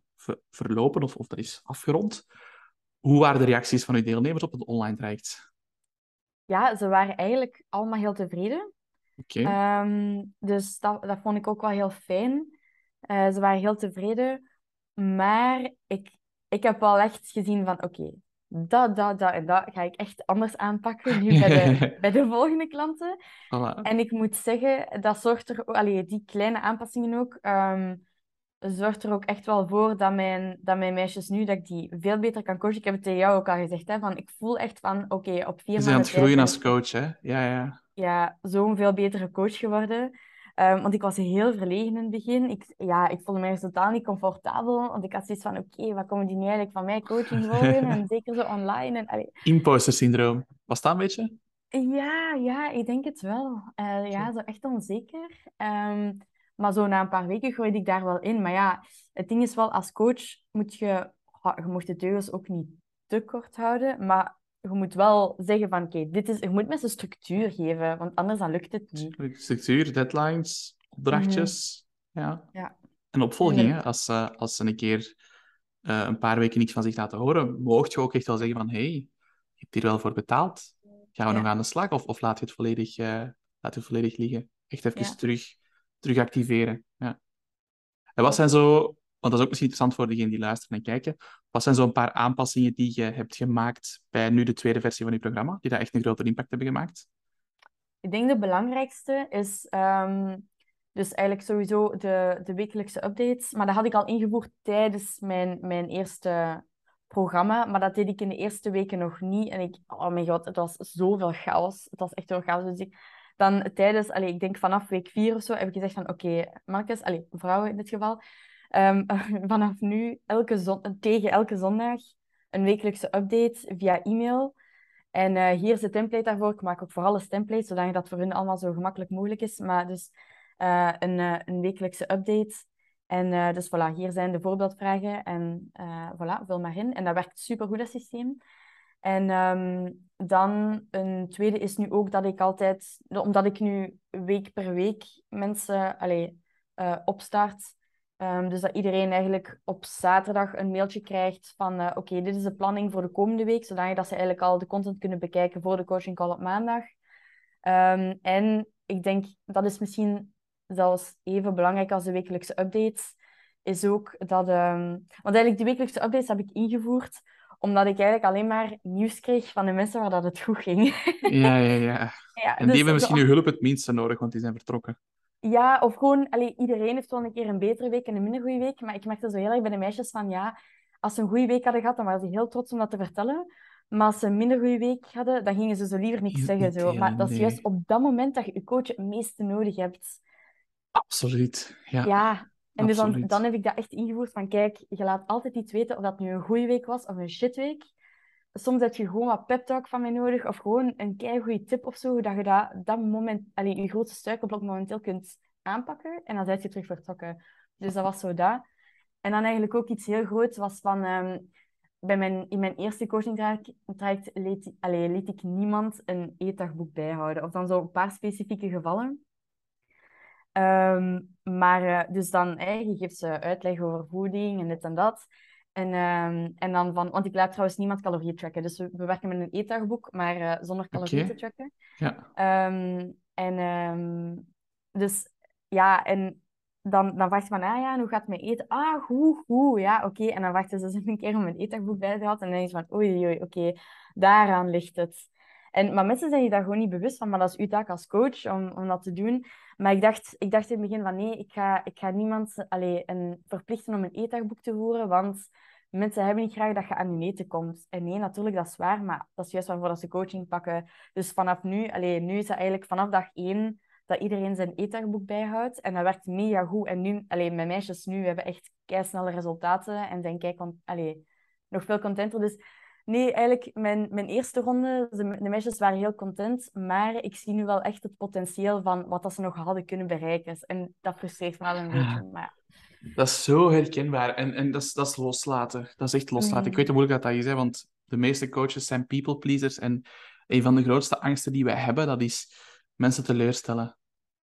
verlopen of, of dat is afgerond. Hoe waren de reacties van uw deelnemers op het online traject? Ja, ze waren eigenlijk allemaal heel tevreden. Okay. Um, dus dat, dat vond ik ook wel heel fijn. Uh, ze waren heel tevreden. Maar ik, ik heb wel echt gezien van, oké, okay, dat, dat, dat en dat ga ik echt anders aanpakken nu bij de, bij de volgende klanten. Voilà. En ik moet zeggen, dat zorgt er... Allee, die kleine aanpassingen ook... Um, zorgt er ook echt wel voor dat mijn, dat mijn meisjes nu, dat ik die veel beter kan coachen. Ik heb het tegen jou ook al gezegd, hè, van ik voel echt van, oké, okay, op vier maanden... Bent aan het groeien als coach, hè? Ja, ja. Ja, zo'n veel betere coach geworden. Um, want ik was heel verlegen in het begin. Ik, ja, ik voelde mij totaal niet comfortabel. Want ik had zoiets van, oké, okay, wat komen die nu eigenlijk van mij coaching volgen? en zeker zo online. En, allee. Imposter syndroom. Was dat een beetje? Ja, ja, ik denk het wel. Uh, ja, zo echt onzeker. Um, maar zo na een paar weken groeide ik daar wel in. Maar ja, het ding is wel, als coach moet je... Je mocht de teugels ook niet te kort houden, maar je moet wel zeggen van, oké, dit is... Je moet mensen structuur geven, want anders dan lukt het niet. Structuur, deadlines, opdrachtjes, mm ja. ja. En opvolging, hè. Als, uh, als ze een keer uh, een paar weken niets van zich laten horen, mocht je ook echt wel zeggen van, hé, hey, je hebt hier wel voor betaald. Gaan we ja. nog aan de slag? Of, of laat je het volledig, uh, laat je het volledig liggen? Echt even ja. terug terug activeren. Ja. En wat zijn zo, want dat is ook misschien interessant voor degenen die luisteren en kijken, wat zijn zo een paar aanpassingen die je hebt gemaakt bij nu de tweede versie van je programma, die daar echt een grotere impact hebben gemaakt? Ik denk de belangrijkste is um, dus eigenlijk sowieso de, de wekelijkse updates. Maar dat had ik al ingevoerd tijdens mijn, mijn eerste programma. Maar dat deed ik in de eerste weken nog niet. En ik, oh mijn god, het was zoveel chaos. Het was echt heel chaos. Dus ik, dan tijdens, allee, ik denk vanaf week vier of zo, heb ik gezegd van oké, okay, Marcus, allee, vrouwen in dit geval, um, vanaf nu elke zon tegen elke zondag een wekelijkse update via e-mail. En uh, hier is de template daarvoor. Ik maak ook voor alles templates, zodat dat voor hun allemaal zo gemakkelijk mogelijk is. Maar dus uh, een, uh, een wekelijkse update. En dus voilà, hier zijn de voorbeeldvragen. En voilà, vul maar in. En dat werkt super goed, dat systeem. En um, dan een tweede is nu ook dat ik altijd, omdat ik nu week per week mensen allee, opstart. Um, dus dat iedereen eigenlijk op zaterdag een mailtje krijgt van uh, oké, dit is de planning voor de komende week, zodat ze eigenlijk al de content kunnen bekijken voor de coaching call op maandag. Um, en ik denk, dat is misschien zelfs even belangrijk als de wekelijkse updates, is ook dat... Um, want eigenlijk die wekelijkse updates heb ik ingevoerd omdat ik eigenlijk alleen maar nieuws kreeg van de mensen waar dat het goed ging. Ja, ja, ja. ja en die dus hebben misschien uw hulp het minste nodig, want die zijn vertrokken. Ja, of gewoon, allee, iedereen heeft wel een keer een betere week en een minder goede week. Maar ik merkte zo heel erg bij de meisjes van, ja, als ze een goede week hadden gehad, dan waren ze heel trots om dat te vertellen. Maar als ze een minder goede week hadden, dan gingen ze zo liever niks zeggen. Zo. Maar dat is juist op dat moment dat je je coach het meeste nodig hebt. Absoluut. Ja. Ja, en dus dan, dan heb ik dat echt ingevoerd van, kijk, je laat altijd iets weten of dat nu een goede week was of een shitweek. Soms heb je gewoon wat pep talk van mij nodig of gewoon een keigoede tip of zo, dat je dat, dat moment, allee, je grootste struikelblok momenteel kunt aanpakken en dan zit je terug vertrokken. Dus dat was zo. En dan eigenlijk ook iets heel groots was van... ehm, bij mijn, in mijn eerste coaching traject liet, allee, liet ik niemand een eetdagboek bijhouden. Of dan zo een paar specifieke gevallen. Ehm, maar eh, dus dan, hè, je geeft ze uitleg over voeding en dit en dat. En, ehm, en dan van, want ik laat trouwens niemand calorieën tracken. Dus we, we werken met een eetdagboek, maar eh, zonder calorieën te tracken. Ja. Ehm, en ehm, dus ja, en dan, dan vraagt je van, ah ja, en hoe gaat het met eten? Ah, goed, goed, ja, oké. En dan vraagt ze dus een keer om een eetdagboek bij te houden. En dan denk je van, oei, oei, oké, daaraan ligt het. En, maar mensen zijn je daar gewoon niet bewust van, maar dat is uw taak als coach om, om dat te doen. Maar ik dacht, ik dacht in het begin van, nee, ik ga, ik ga niemand allee, een, verplichten om een eetdagboek te voeren, want mensen hebben niet graag dat je aan hun eten komt. En nee, natuurlijk, dat is waar, maar dat is juist waarvoor dat ze coaching pakken. Dus vanaf nu, allee, nu is dat eigenlijk vanaf dag één dat iedereen zijn eetdagboek bijhoudt. En dat werkt mega goed. En nu, allee, mijn meisjes nu hebben echt snelle resultaten en zijn kijk, allee, nog veel contenter. Dus nee, eigenlijk mijn, mijn eerste ronde, de, de meisjes waren heel content, maar ik zie nu wel echt het potentieel van wat dat ze nog hadden kunnen bereiken. En dat frustreert me wel een beetje. Maar Dat is zo herkenbaar. En, en dat, is, dat is loslaten. Dat is echt loslaten. Ik Mhm. weet hoe moeilijk dat, dat is, hè, want de meeste coaches zijn people pleasers. En een van de grootste angsten die wij hebben, dat is mensen teleurstellen.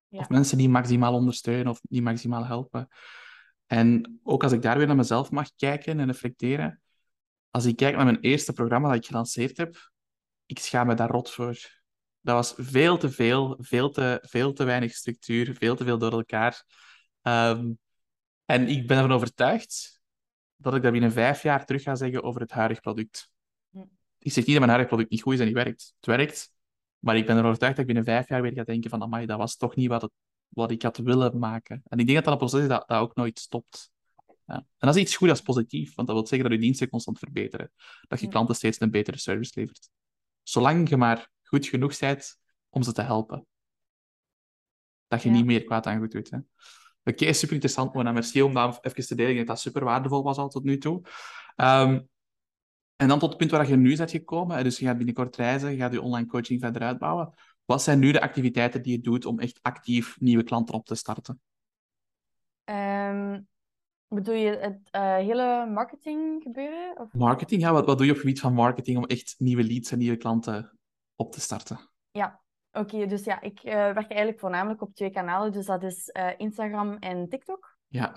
Ja. Of mensen die maximaal ondersteunen of die maximaal helpen. En ook als ik daar weer naar mezelf mag kijken en reflecteren. Als ik kijk naar mijn eerste programma dat ik gelanceerd heb, ik schaam me daar rot voor. Dat was veel te veel, veel te, veel te weinig structuur, veel te veel door elkaar. Ehm, en ik ben ervan overtuigd dat ik dat binnen vijf jaar terug ga zeggen over het huidige product. Ik zeg niet dat mijn huidige product niet goed is en niet werkt. Het werkt, maar ik ben ervan overtuigd dat ik binnen vijf jaar weer ga denken van amai, dat was toch niet wat, het, wat ik had willen maken. En ik denk dat dat een proces is dat, dat ook nooit stopt. Ja. En dat is iets goed, dat is positief, want dat wil zeggen dat je diensten constant verbeteren. Dat je klanten steeds een betere service levert. Zolang je maar goed genoeg bent om ze te helpen. Dat je Ja. niet meer kwaad aan goed doet. Hè. Oké, super interessant, Mona. Merci om dat even te delen. Ik denk dat dat super waardevol was al tot nu toe. Ehm, en dan tot het punt waar je nu bent gekomen. Dus je gaat binnenkort reizen, je gaat je online coaching verder uitbouwen. Wat zijn nu de activiteiten die je doet om echt actief nieuwe klanten op te starten? Ehm, bedoel je het eh, hele marketing gebeuren? Of? Marketing, ja, wat, wat doe je op het gebied van marketing om echt nieuwe leads en nieuwe klanten op te starten? Ja, oké. dus ja, ik eh, werk eigenlijk voornamelijk op twee kanalen. Dus dat is eh, Instagram en TikTok. Ja,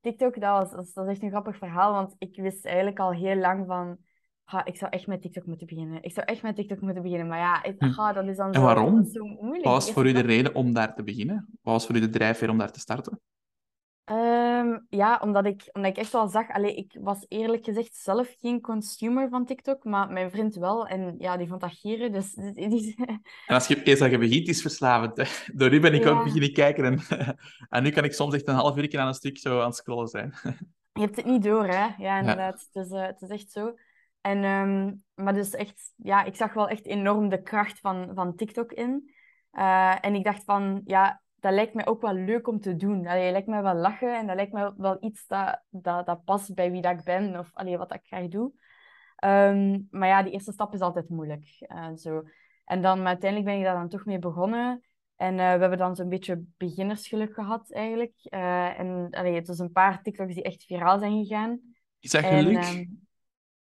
TikTok, dat, was, dat, is, echt een grappig verhaal, want ik wist eigenlijk al heel lang van... "Ha, ik zou echt met TikTok moeten beginnen. Ik zou echt met TikTok moeten beginnen. Maar ja, het, Hm. ha, dat is dan En waarom? zo moeilijk. wat was voor u de reden om daar te beginnen? Wat was voor u de drijfveer om daar te starten? Ehm, ja, omdat ik, omdat ik echt wel zag... Allee, ik was eerlijk gezegd zelf geen consumer van TikTok, maar mijn vriend wel. En ja, die vond dat gieren, dus... Die, die- En als je eens dat je begint, is verslavend. hè. Door u ben ik ook beginnen kijken. En, en nu kan ik soms echt een half uur aan een stuk zo aan het scrollen zijn. Je hebt het niet door, hè? Ja, inderdaad. Het, is, eh, het is echt zo. En, ehm, maar dus echt, ja, ik zag wel echt enorm de kracht van, van TikTok in. Eh, en ik dacht van, ja, dat lijkt mij ook wel leuk om te doen. Allee, dat lijkt mij wel lachen en dat lijkt mij wel iets dat, dat, dat past bij wie dat ik ben of allee, wat ik graag doe. Ehm, maar ja, die eerste stap is altijd moeilijk. eh, zo. En dan, maar uiteindelijk ben ik daar dan toch mee begonnen. En eh, we hebben dan zo'n beetje beginnersgeluk gehad, eigenlijk. Eh, en allee, het was een paar TikToks die echt viraal zijn gegaan. Is dat En, geluk? ehm,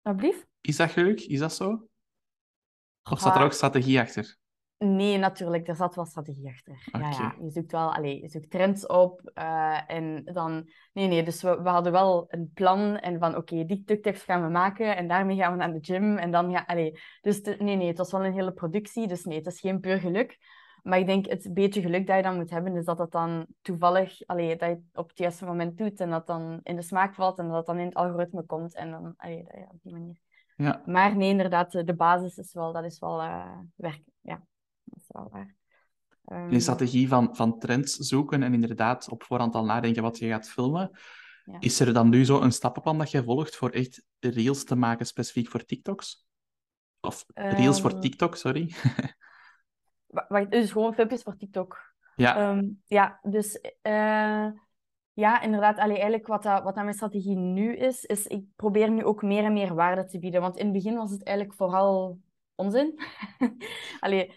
alsjeblieft? Is dat geluk? Is dat zo? Of staat er ook strategie achter? Nee, natuurlijk. Er zat wel strategie achter. Ja, ja. Je zoekt wel, allee, je zoekt trends op. eh, en dan... Nee, nee. Dus we, we hadden wel een plan. En van, oké, die TikToks gaan we maken. En daarmee gaan we naar de gym. En dan, ja, allee. Dus nee, nee. Het was wel een hele productie. Dus nee, het is geen puur geluk. Maar ik denk, het beetje geluk dat je dan moet hebben, is dat het dan toevallig, allee, dat je het op het juiste moment doet. En dat dan in de smaak valt. En dat het dan in het algoritme komt. En dan, allee, dat- ja, op die manier. Ja. Maar nee, inderdaad, de basis is wel, dat is wel eh werk. Ja, dat wel waar. De strategie van, van trends zoeken en inderdaad op voorhand al nadenken wat je gaat filmen. Ja. Is er dan nu zo een stappenplan dat jij volgt voor echt reels te maken specifiek voor TikToks? Of reels voor Ehm, TikTok, sorry. wa- wacht, dus gewoon filmpjes voor TikTok. Ja, Ehm, ja, dus eh, ja, inderdaad. Allee, eigenlijk wat, dat, wat dat mijn strategie nu is, is ik probeer nu ook meer en meer waarde te bieden. Want in het begin was het eigenlijk vooral onzin. Allee,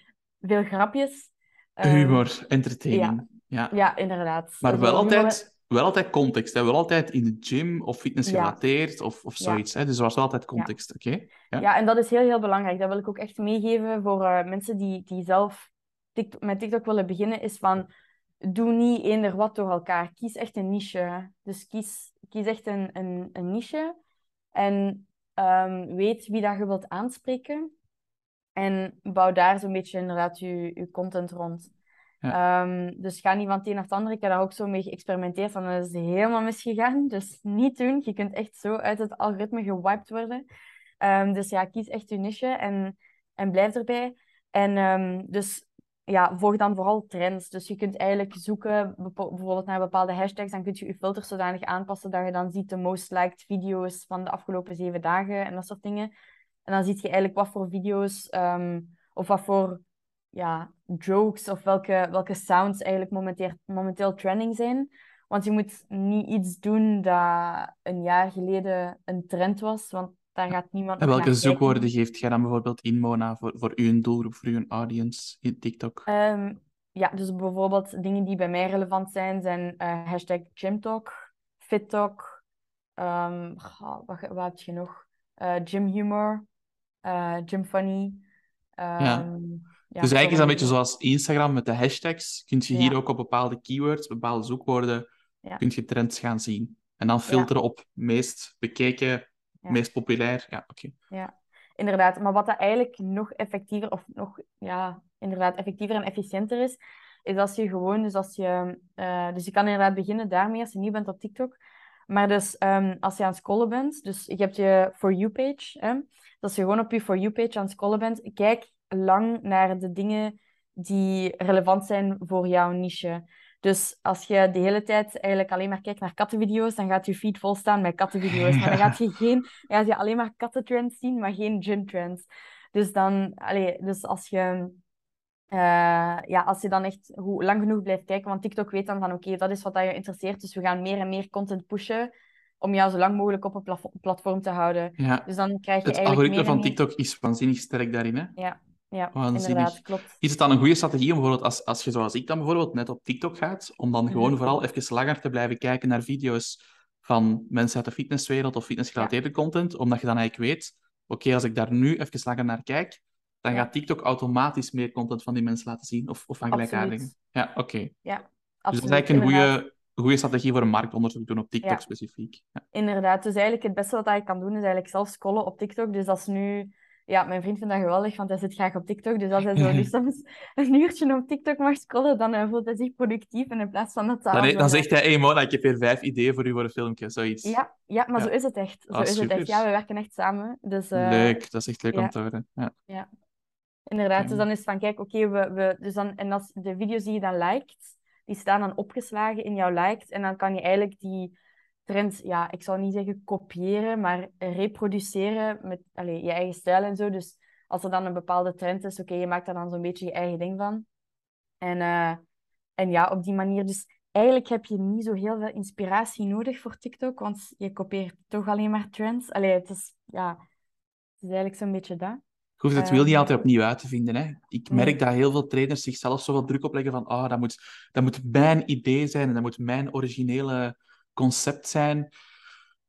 veel grapjes. Ehm, humor, entertaining. Ja. ja, inderdaad. Maar Zo wel altijd, wel altijd context. Hè? Wel altijd in de gym of fitness Ja. gerelateerd of, of zoiets. Hè? Dus er was wel altijd context, oké? Ja. Ja, en dat is heel, heel belangrijk. Dat wil ik ook echt meegeven voor eh, mensen die, die zelf TikTok, met TikTok willen beginnen, is van, doe niet eender wat door elkaar. Kies echt een niche. Dus kies, kies echt een, een, een niche en ehm, weet wie dat je wilt aanspreken. En bouw daar zo'n beetje inderdaad je, je content rond. Ehm, dus ga niet van het een naar het andere. Ik heb daar ook zo mee geëxperimenteerd en dat is helemaal misgegaan. Dus niet doen. Je kunt echt zo uit het algoritme gewiped worden. Ehm, dus ja, kies echt je niche en, en blijf erbij. En ehm, dus ja, volg dan vooral trends. Dus je kunt eigenlijk zoeken bijvoorbeeld naar bepaalde hashtags. Dan kun je je filters zodanig aanpassen dat je dan ziet de most liked video's van de afgelopen zeven dagen en dat soort dingen. En dan zie je eigenlijk wat voor video's ehm, of wat voor ja, jokes of welke, welke sounds eigenlijk momenteel, momenteel trending zijn. Want je moet niet iets doen dat een jaar geleden een trend was, want daar gaat niemand En welke kijken. zoekwoorden geeft jij dan bijvoorbeeld in, Mona, voor, voor uw doelgroep, voor uw audience in TikTok? Ehm, ja, dus bijvoorbeeld dingen die bij mij relevant zijn, zijn eh, hashtag gymtalk, fittalk, ehm, wat, wat heb je nog? Eh gymhumor, gymfunny. Ja. ehm, ja, dus eigenlijk is dat een beetje zoals Instagram met de hashtags. Kun je Ja. hier ook op bepaalde keywords, bepaalde zoekwoorden, kun je trends gaan zien. En dan filteren op meest bekeken, meest populair. Ja, oké. Ja, inderdaad. Maar wat dat eigenlijk nog effectiever, of nog, ja, inderdaad, effectiever en efficiënter is, is als je gewoon, dus als je, eh, dus je kan inderdaad beginnen daarmee als je nieuw bent op TikTok. Maar dus ehm, als je aan het scrollen bent, dus je hebt je For You-page, hè? Dus als je gewoon op je For You-page aan het scrollen bent, kijk lang naar de dingen die relevant zijn voor jouw niche. Dus als je de hele tijd eigenlijk alleen maar kijkt naar kattenvideo's, dan gaat je feed vol staan met kattenvideo's. Maar dan gaat je, geen, dan gaat je alleen maar kattentrends zien, maar geen gymtrends. Dus dan, allee, dus als je, eh, ja, als je dan echt hoe, lang genoeg blijft kijken, want TikTok weet dan van oké, dat is wat dat je interesseert, dus we gaan meer en meer content pushen om jou zo lang mogelijk op een platform te houden. Ja. Dus dan krijg je Het eigenlijk algoritme van meer... TikTok is waanzinnig sterk daarin. Hè? Ja, ja Waanzinnig. inderdaad, klopt. Is het dan een goede strategie om bijvoorbeeld, als, als je zoals ik dan bijvoorbeeld net op TikTok gaat, om dan gewoon Mhm. vooral even langer te blijven kijken naar video's van mensen uit de fitnesswereld of fitnessgerelateerde content, omdat je dan eigenlijk weet, oké, als ik daar nu even langer naar kijk, dan gaat TikTok automatisch meer content van die mensen laten zien, of, of van gelijkaardigen. Absoluut. Ja, oké. Dus Ja, dat is absoluut. eigenlijk een goede, goede strategie voor een marktonderzoek doen op TikTok Ja. specifiek. Ja. Inderdaad, dus eigenlijk het beste wat je kan doen is eigenlijk zelf scrollen op TikTok. Dus als nu, ja, mijn vriend vindt dat geweldig, want hij zit graag op TikTok. Dus als hij zo nu soms een uurtje op TikTok mag scrollen, dan eh, voelt hij zich productief. En in plaats van dat Dan, dan zo'n- zegt hij, hey Mona, ik heb hier vijf ideeën voor u voor een filmpje, zoiets. Ja, ja, maar Ja. zo is het echt. Zo Ah, is het echt. Ja, we werken echt samen. Dus eh, Leuk, dat is echt leuk om te horen. Ja. Inderdaad, dus dan is het van, kijk, oké, we, we, dus dan, en als de video's die je dan liked, die staan dan opgeslagen in jouw liked. En dan kan je eigenlijk die trends, ja, ik zou niet zeggen kopiëren, maar reproduceren met allee, je eigen stijl en zo. Dus als er dan een bepaalde trend is, oké, je maakt daar dan zo'n beetje je eigen ding van. En, eh, en ja, op die manier. Dus eigenlijk heb je niet zo heel veel inspiratie nodig voor TikTok, want je kopieert toch alleen maar trends. Allee, het is, ja, het is eigenlijk zo'n beetje dat. Je hoeft het wiel niet altijd opnieuw uit te vinden. Hè. Ik merk dat heel veel trainers zichzelf zoveel druk opleggen van ah, dat, moet, dat moet mijn idee zijn en dat moet mijn originele concept zijn.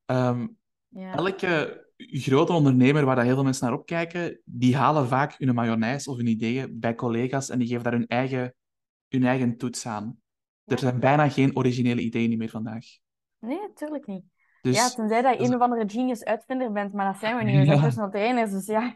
Ehm, Ja, elke grote ondernemer waar dat heel veel mensen naar opkijken, die halen vaak hun mayonaise of hun ideeën bij collega's en die geven daar hun eigen, hun eigen toets aan. Er zijn bijna geen originele ideeën meer vandaag. nee, natuurlijk niet. Dus ja, tenzij dat je dus- een of andere genius uitvinder bent, maar dat zijn we niet. We zijn personal trainers, dus ja.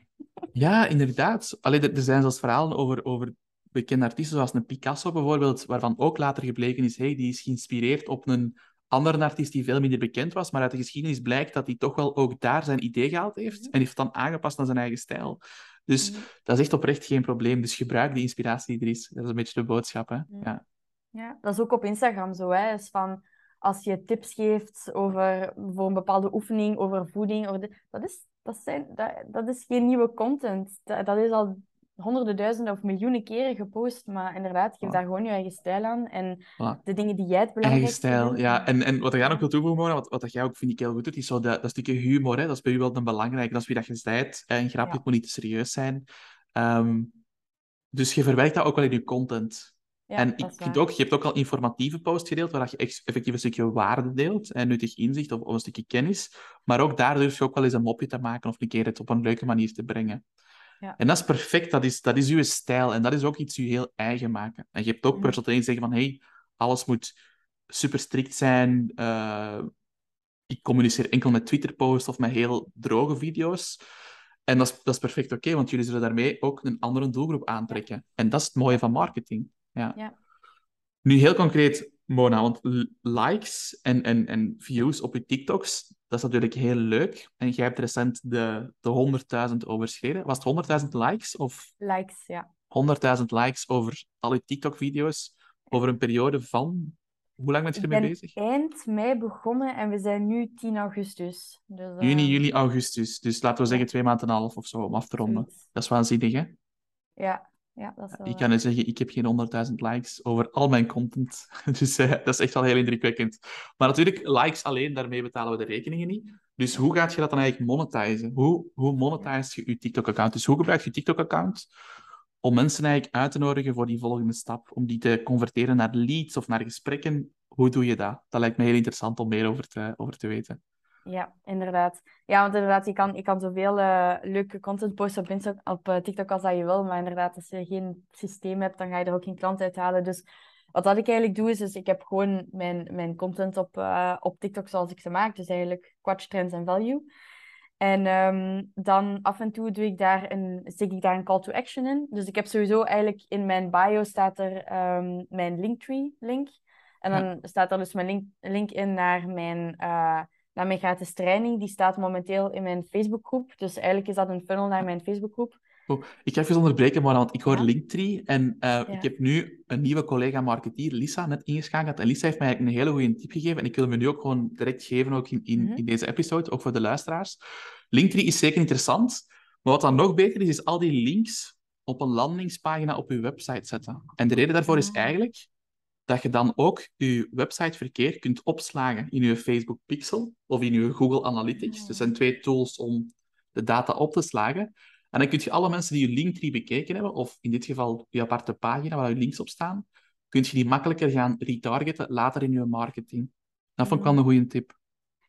Ja, inderdaad. Allee, er zijn zelfs verhalen over, over bekende artiesten, zoals een Picasso bijvoorbeeld, waarvan ook later gebleken is, hey, die is geïnspireerd op een andere artiest die veel minder bekend was, maar uit de geschiedenis blijkt dat hij toch wel ook daar zijn idee gehaald heeft Mhm. en heeft dan aangepast aan zijn eigen stijl. Dus Mhm. dat is echt oprecht geen probleem. Dus gebruik die inspiratie die er is. Dat is een beetje de boodschap, hè. Ja. Ja. Ja, dat is ook op Instagram zo. Hè. Is van, als je tips geeft over, voor een bepaalde oefening, over voeding, over de- dat, is, dat, zijn, dat, dat is geen nieuwe content. Dat, dat is al honderden, duizenden of miljoenen keren gepost. Maar inderdaad, geef Voilà. daar gewoon je eigen stijl aan. En Voilà. de dingen die jij het Eigen belangrijkste stijl, vindt. ja. En, en wat jij nog Ja. wil toevoegen, wat, wat dat jij ook, vind ik, heel goed doet, is zo dat, dat stukje humor, hè. Dat is bij u wel een belangrijke. Dat is wie dat je zijt. Een grapje, Ja. moet niet te serieus zijn. Ehm, dus je verwerkt dat ook wel in je content. Ja, en ik vind ook, je hebt ook al informatieve posts gedeeld, waar je echt effectief een stukje waarde deelt en nuttig inzicht of, of een stukje kennis. Maar ook daar durf je ook wel eens een mopje te maken of een keer het op een leuke manier te brengen. Ja. En dat is perfect, dat is, dat is uw stijl en dat is ook iets je heel eigen maken. En je hebt ook personen die zeggen van, hey, alles moet super strikt zijn, eh, ik communiceer enkel met Twitter-posts of met heel droge video's. En dat is, dat is perfect oké, want jullie zullen daarmee ook een andere doelgroep aantrekken. En dat is het mooie van marketing. Ja. Ja. Nu heel concreet, Mona, want likes en, en, en views op je TikToks, dat is natuurlijk heel leuk. En jij hebt recent de, de 100.000 overschreden. Was het 100.000 likes of Likes, ja. 100.000 likes over al je TikTok-video's over een periode van... Hoe lang ben je ermee bezig? eind mei begonnen en we zijn nu 10 augustus. Dus, Juni, eh, juli, augustus. Dus laten we zeggen twee maanden en een half of zo om af te ronden. Dat is waanzinnig, hè? Ja, ja, dat is wel... Ik kan je zeggen, ik heb geen 100.000 likes over al mijn content. Dus eh, dat is echt wel heel indrukwekkend. Maar natuurlijk, likes alleen, daarmee betalen we de rekeningen niet. Dus hoe gaat je dat dan eigenlijk monetizen? Hoe, hoe monetize je je TikTok-account? Dus hoe gebruik je je TikTok-account om mensen eigenlijk uit te nodigen voor die volgende stap? Om die te converteren naar leads of naar gesprekken? Hoe doe je dat? Dat lijkt me heel interessant om meer over te, over te weten. Ja, inderdaad. Ja, want inderdaad, je kan, je kan zoveel eh, leuke content posten op, Insta op eh, TikTok als dat je wil. Maar inderdaad, als je geen systeem hebt, dan ga je er ook geen klant uithalen. Dus wat dat ik eigenlijk doe, is, dus ik heb gewoon mijn, mijn content op, eh, op TikTok zoals ik ze maak. Dus eigenlijk Quatsch, Trends en Value. En ehm, dan af en toe doe ik daar een, steek ik daar een call to action in. Dus ik heb sowieso eigenlijk in mijn bio staat er ehm, mijn Linktree link. En dan staat er dus mijn link, link in naar mijn, naar mijn gratis training. Die staat momenteel in mijn Facebookgroep. Dus eigenlijk is dat een funnel naar mijn Facebookgroep. Oh, ik ga even onderbreken, Mona, want ik hoor Ja. Linktree. En eh, Ja. ik heb nu een nieuwe collega-marketeer, Lisa, net ingeschakeld. En Lisa heeft mij eigenlijk een hele goede tip gegeven. En ik wil hem nu ook gewoon direct geven, ook in, in, Mhm. in deze episode, ook voor de luisteraars. Linktree is zeker interessant. Maar wat dan nog beter is, is al die links op een landingspagina op je website zetten. En de reden daarvoor is Ah. eigenlijk dat je dan ook je websiteverkeer kunt opslagen in je Facebook Pixel of in je Google Analytics. Ah. Dat zijn twee tools om de data op te slagen. En dan kun je alle mensen die je Linktree bekeken hebben, of in dit geval je aparte pagina waar je links op staan, kun je die makkelijker gaan retargeten later in je marketing. Dat vond ik wel een goede tip.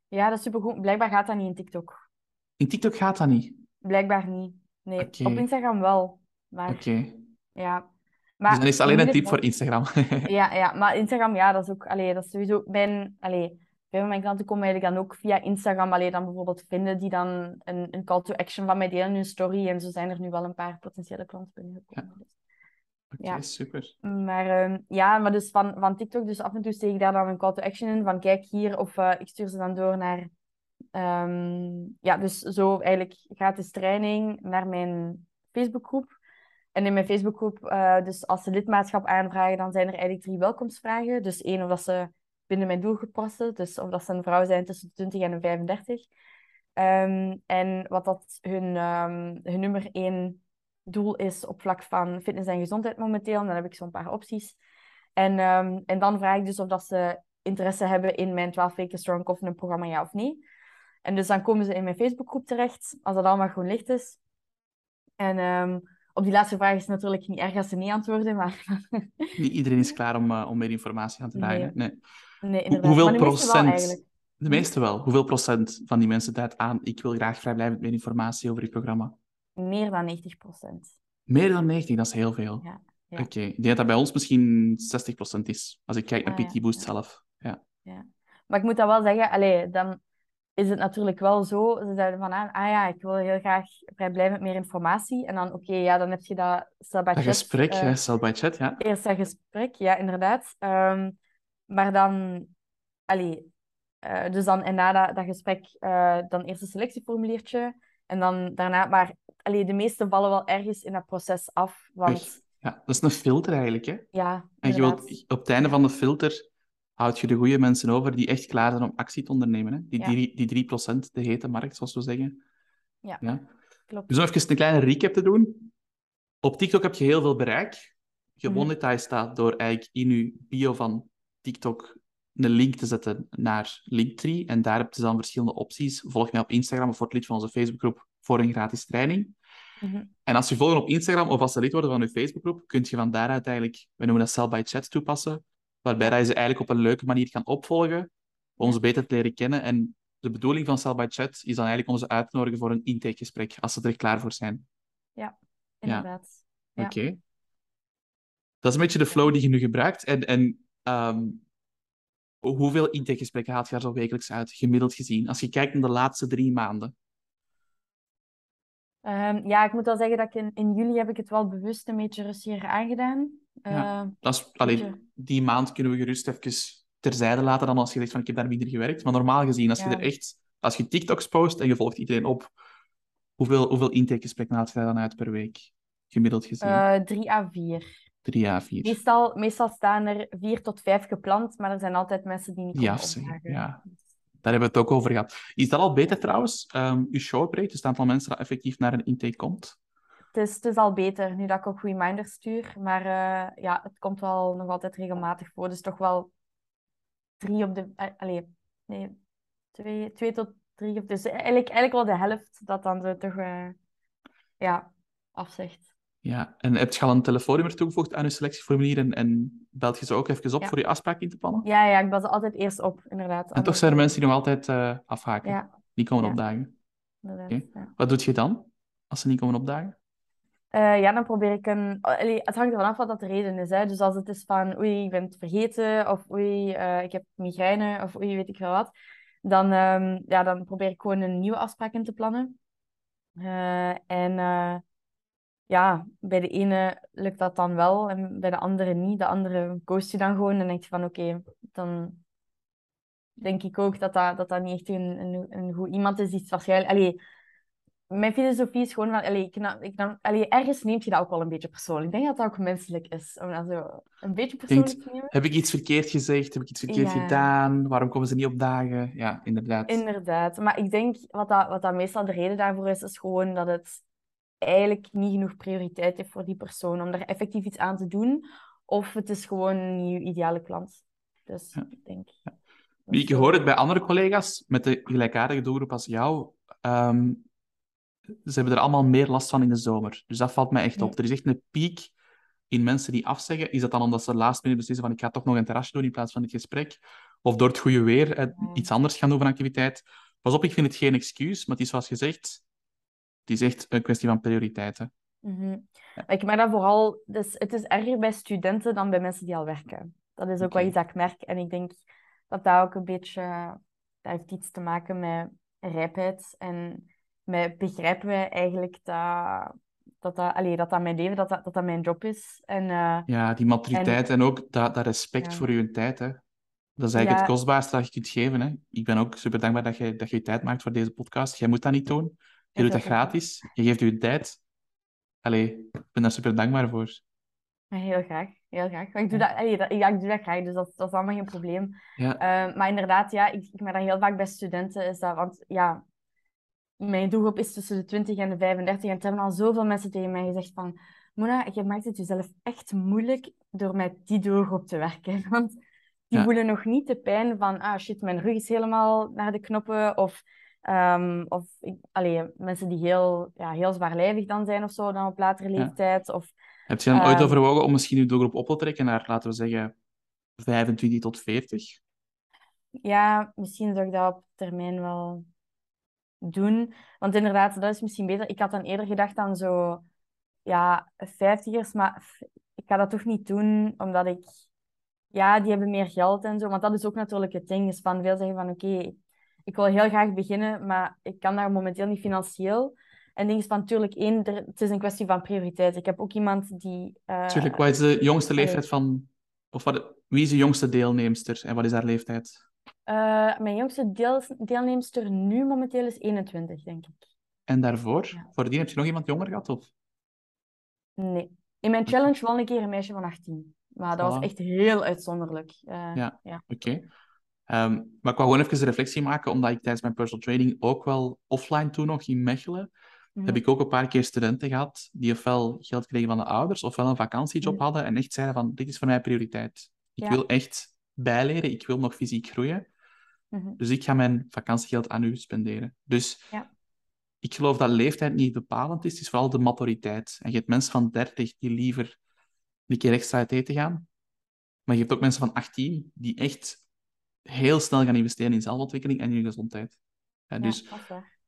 Ja, dat is supergoed. Blijkbaar gaat dat niet in TikTok. In TikTok gaat dat niet. Blijkbaar niet. Nee, op Instagram wel. Maar Oké. ja. Maar Dus dan is het alleen een tip voor Instagram. Ja, ja, maar Instagram, ja, dat is ook, allee, dat is sowieso mijn, allee, veel van mijn klanten komen eigenlijk dan ook via Instagram, allee, dan bijvoorbeeld vinden die dan een, een call to action van mij delen in hun story en zo zijn er nu wel een paar potentiële klanten binnengekomen. Dus. Oké, Ja. super. Maar ehm, ja, maar dus van, van TikTok, dus af en toe steek ik daar dan een call to action in, van kijk hier, of eh, ik stuur ze dan door naar, ehm, ja, dus zo eigenlijk gratis training naar mijn Facebookgroep. En in mijn Facebookgroep, eh, dus als ze lidmaatschap aanvragen, dan zijn er eigenlijk drie welkomstvragen. Dus één, of dat ze binnen mijn doelgroep passen, dus of dat ze een vrouw zijn tussen de 20 en de 35. Ehm, en wat dat hun, ehm, hun nummer één doel is op vlak van fitness en gezondheid momenteel. En dan heb ik zo'n paar opties. En, ehm, en dan vraag ik dus of dat ze interesse hebben in mijn 12 weken Strong Confident programma, ja of nee. En dus dan komen ze in mijn Facebookgroep terecht, als dat allemaal groen licht is. En op die laatste vraag is het natuurlijk niet erg als ze nee antwoorden, maar Niet iedereen is klaar om, eh, om meer informatie aan te vragen. Nee. Nee. nee, Hoe- inderdaad. hoeveel Maar de wel procent? De meeste wel. Hoeveel procent van die mensen duidt aan, ik wil graag vrijblijvend meer informatie over je programma? Meer dan 90 procent. Meer dan 90, dat is heel veel. Ja, ja. Oké, ik denk dat dat bij ons misschien 60% is, als ik kijk naar Ah, ja, PT Boost ja. zelf. Ja. Maar ik moet dat wel zeggen, allee, dan is het natuurlijk wel zo. Ze zeiden van, ah ah ja, ik wil heel graag vrijblijvend meer informatie. En dan, oké, ja, dan heb je dat Dat chat, gesprek, bij chat, ja. Eerst dat gesprek, ja, inderdaad. Ehm, maar dan, allee, eh, dus dan, en na dat, dat gesprek, eh, dan eerst een selectieformuliertje. En dan daarna, maar allee, de meeste vallen wel ergens in dat proces af. Want Ja, dat is een filter eigenlijk, hè? ja, En je wilt, op het einde van de filter houd je de goede mensen over die echt klaar zijn om actie te ondernemen. Hè? Die, Ja. drie, die 3%, de hete markt, zoals we zeggen. Ja. ja. Klopt. Dus om even een kleine recap te doen. Op TikTok heb je heel veel bereik. Mhm. Gemonetized staat door eigenlijk in je bio van TikTok een link te zetten naar Linktree. En daar heb je dan verschillende opties. Volg mij op Instagram of word lid van onze Facebookgroep voor een gratis training. Mhm. En als je volgt op Instagram of als je lid wordt van je Facebookgroep, kun je van daaruit eigenlijk, we noemen dat Sell by Chat toepassen, waarbij dat je ze eigenlijk op een leuke manier kan opvolgen, om ze beter te leren kennen. En de bedoeling van Sell by Chat is dan eigenlijk om ze uit te nodigen voor een intakegesprek, als ze er klaar voor zijn. Inderdaad. Ja. Oké. Dat is een beetje de flow die je nu gebruikt. En, en ehm, hoeveel intakegesprekken haalt je daar zo wekelijks uit, gemiddeld gezien? Als je kijkt naar de laatste drie maanden. Ehm, ja, ik moet wel zeggen dat ik in, in juli heb ik het wel bewust een beetje rustiger aangedaan. Ja. Eh, Dat is, die maand kunnen we gerust even terzijde laten dan als je zegt van ik heb daar minder gewerkt. Maar normaal gezien, als je Ja. er echt, als je TikToks post en je volgt iedereen op, hoeveel, hoeveel intakegesprekken haalt je daar dan uit per week? Gemiddeld gezien. eh, drie à vier. Drie à vier. Meestal, meestal staan er vier tot vijf gepland, maar er zijn altijd mensen die niet komen afzeggen, opdagen. ja. Daar hebben we het ook over gehad. Is dat al beter trouwens? Ehm uw showrate, dus het aantal mensen dat effectief naar een intake komt? Het is, het is al beter, nu dat ik ook reminders stuur. Maar eh, ja, het komt wel nog altijd regelmatig voor. Dus toch wel drie op de... eh, nee, twee, twee tot drie op... Dus eigenlijk, eigenlijk wel de helft dat dan zo toch... eh, ja, afzegt. Ja, en heb je al een telefoonnummer toegevoegd aan je selectieformulier en, en belt je ze ook even op Ja. voor je afspraak in te plannen? Ja, ja, ik bel ze altijd eerst op, inderdaad. En toch zijn er mensen die nog altijd afhaken, Ja, die komen Ja. opdagen. Ja. Wat doe je dan, als ze niet komen opdagen? Eh, ja, dan probeer ik een... allee, het hangt ervan af wat dat de reden is. Hè. Dus als het is van, oei, ik ben het vergeten, of oei, eh, ik heb migraine, of oei, weet ik veel wat, dan, ehm, ja, dan probeer ik gewoon een nieuwe afspraak in te plannen. Eh, en ja, bij de ene lukt dat dan wel, en bij de andere niet. De andere ghost je dan gewoon en denk je van, oké, dan denk ik ook dat dat, dat, dat niet echt een, een, een goed iemand is die het waarschijnlijk... Allee, mijn filosofie is gewoon van, allee, ik, nam- ik nam, allee, ergens neemt je dat ook wel een beetje persoonlijk. Ik denk dat dat ook menselijk is, om dat zo een beetje persoonlijk te nemen. Heb ik iets verkeerd gezegd? Heb ik iets verkeerd Ja. gedaan? Waarom komen ze niet opdagen? Ja, inderdaad. Inderdaad. Maar ik denk, wat dat, wat dat meestal de reden daarvoor is, is gewoon dat het eigenlijk niet genoeg prioriteit heeft voor die persoon om daar effectief iets aan te doen. Of het is gewoon niet je ideale klant. Dus Ja. ik denk... ik zo. hoor het bij andere collega's met de gelijkaardige doelgroep als jou. Ehm, ze hebben er allemaal meer last van in de zomer. Dus dat valt mij echt op. Er is echt een piek in mensen die afzeggen. Is dat dan omdat ze laatst minute beslissen van ik ga toch nog een terrasje doen in plaats van dit gesprek? Of door het goede weer eh, iets anders gaan doen van activiteit? Pas op, ik vind het geen excuus, maar het is zoals je zegt, het is echt een kwestie van prioriteiten. Mhm. Ik merk dat vooral, dus het is erger bij studenten dan bij mensen die al werken. Dat is ook Oké. wel iets dat ik merk. En ik denk dat dat ook een beetje, dat heeft iets te maken met rijpheid. En met begrijpen wij eigenlijk dat dat, dat, allee, dat, dat mijn leven, dat dat, dat, dat mijn job is. En eh, Ja, die maturiteit en, ook dat, dat respect Ja. voor je tijd. Hè. Dat is eigenlijk Ja. het kostbaarste dat je kunt geven. Hè. Ik ben ook super dankbaar dat je, dat je tijd maakt voor deze podcast. Jij moet dat niet doen. Je doet dat gratis. Je geeft je tijd. Allee, ik ben daar super dankbaar voor. heel graag, heel graag. Maar ik doe dat, allee, dat, ja, ik doe dat graag, dus dat, dat is allemaal geen probleem. Ja, Eh, maar inderdaad, ja, ik, ik merk dat heel vaak bij studenten is dat, want ja, mijn doelgroep is tussen de 20 en de 35 en er hebben al zoveel mensen tegen mij gezegd van Mona, je maakt het jezelf echt moeilijk door met die doelgroep te werken. Want die Ja. voelen nog niet de pijn van, ah shit, mijn rug is helemaal naar de knoppen. Of, ehm, of ik, allee, mensen die heel, ja, heel zwaarlijvig dan zijn of zo, dan op latere Ja. leeftijd. Of, heb je dan ooit Ehm. overwogen om misschien je doelgroep op te trekken naar, laten we zeggen, 25 tot 40? Ja, misschien zou ik dat op termijn wel doen. Want inderdaad, dat is misschien beter. Ik had dan eerder gedacht aan zo, ja, vijftigers, maar ik ga dat toch niet doen, omdat ik, ja, die hebben meer geld en zo. Want dat is ook natuurlijk het ding, is van veel zeggen van, oké, ik wil heel graag beginnen, maar ik kan daar momenteel niet financieel. En ding is van, natuurlijk, één, er, het is een kwestie van prioriteit. Ik heb ook iemand die... eh, Tuurlijk, wat is de jongste allee. leeftijd van... Of wat, wie is de jongste deelnemster en wat is haar leeftijd? Uh, mijn jongste deel, deelnemster nu momenteel is 21, denk ik. En daarvoor? Ja. Voordien heb je nog iemand jonger gehad? Of? Nee. In mijn challenge won ik keer een meisje van 18. Maar dat was echt heel uitzonderlijk. Uh, ja, ja. oké. Okay. Um, maar ik wou gewoon even een reflectie maken, omdat ik tijdens mijn personal training ook wel offline toen nog in Mechelen, mm. heb ik ook een paar keer studenten gehad die ofwel geld kregen van de ouders, ofwel een vakantiejob mm. hadden en echt zeiden van, dit is voor mij prioriteit. Ik wil echt bijleren, ik wil nog fysiek groeien. Mm-hmm. Dus ik ga mijn vakantiegeld aan u spenderen. Dus ja. ik geloof dat leeftijd niet bepalend is, het is vooral de maturiteit. En je hebt mensen van 30 die liever een keer extra uit eten gaan. Maar je hebt ook mensen van 18 die echt heel snel gaan investeren in zelfontwikkeling en in gezondheid. Ja, dus,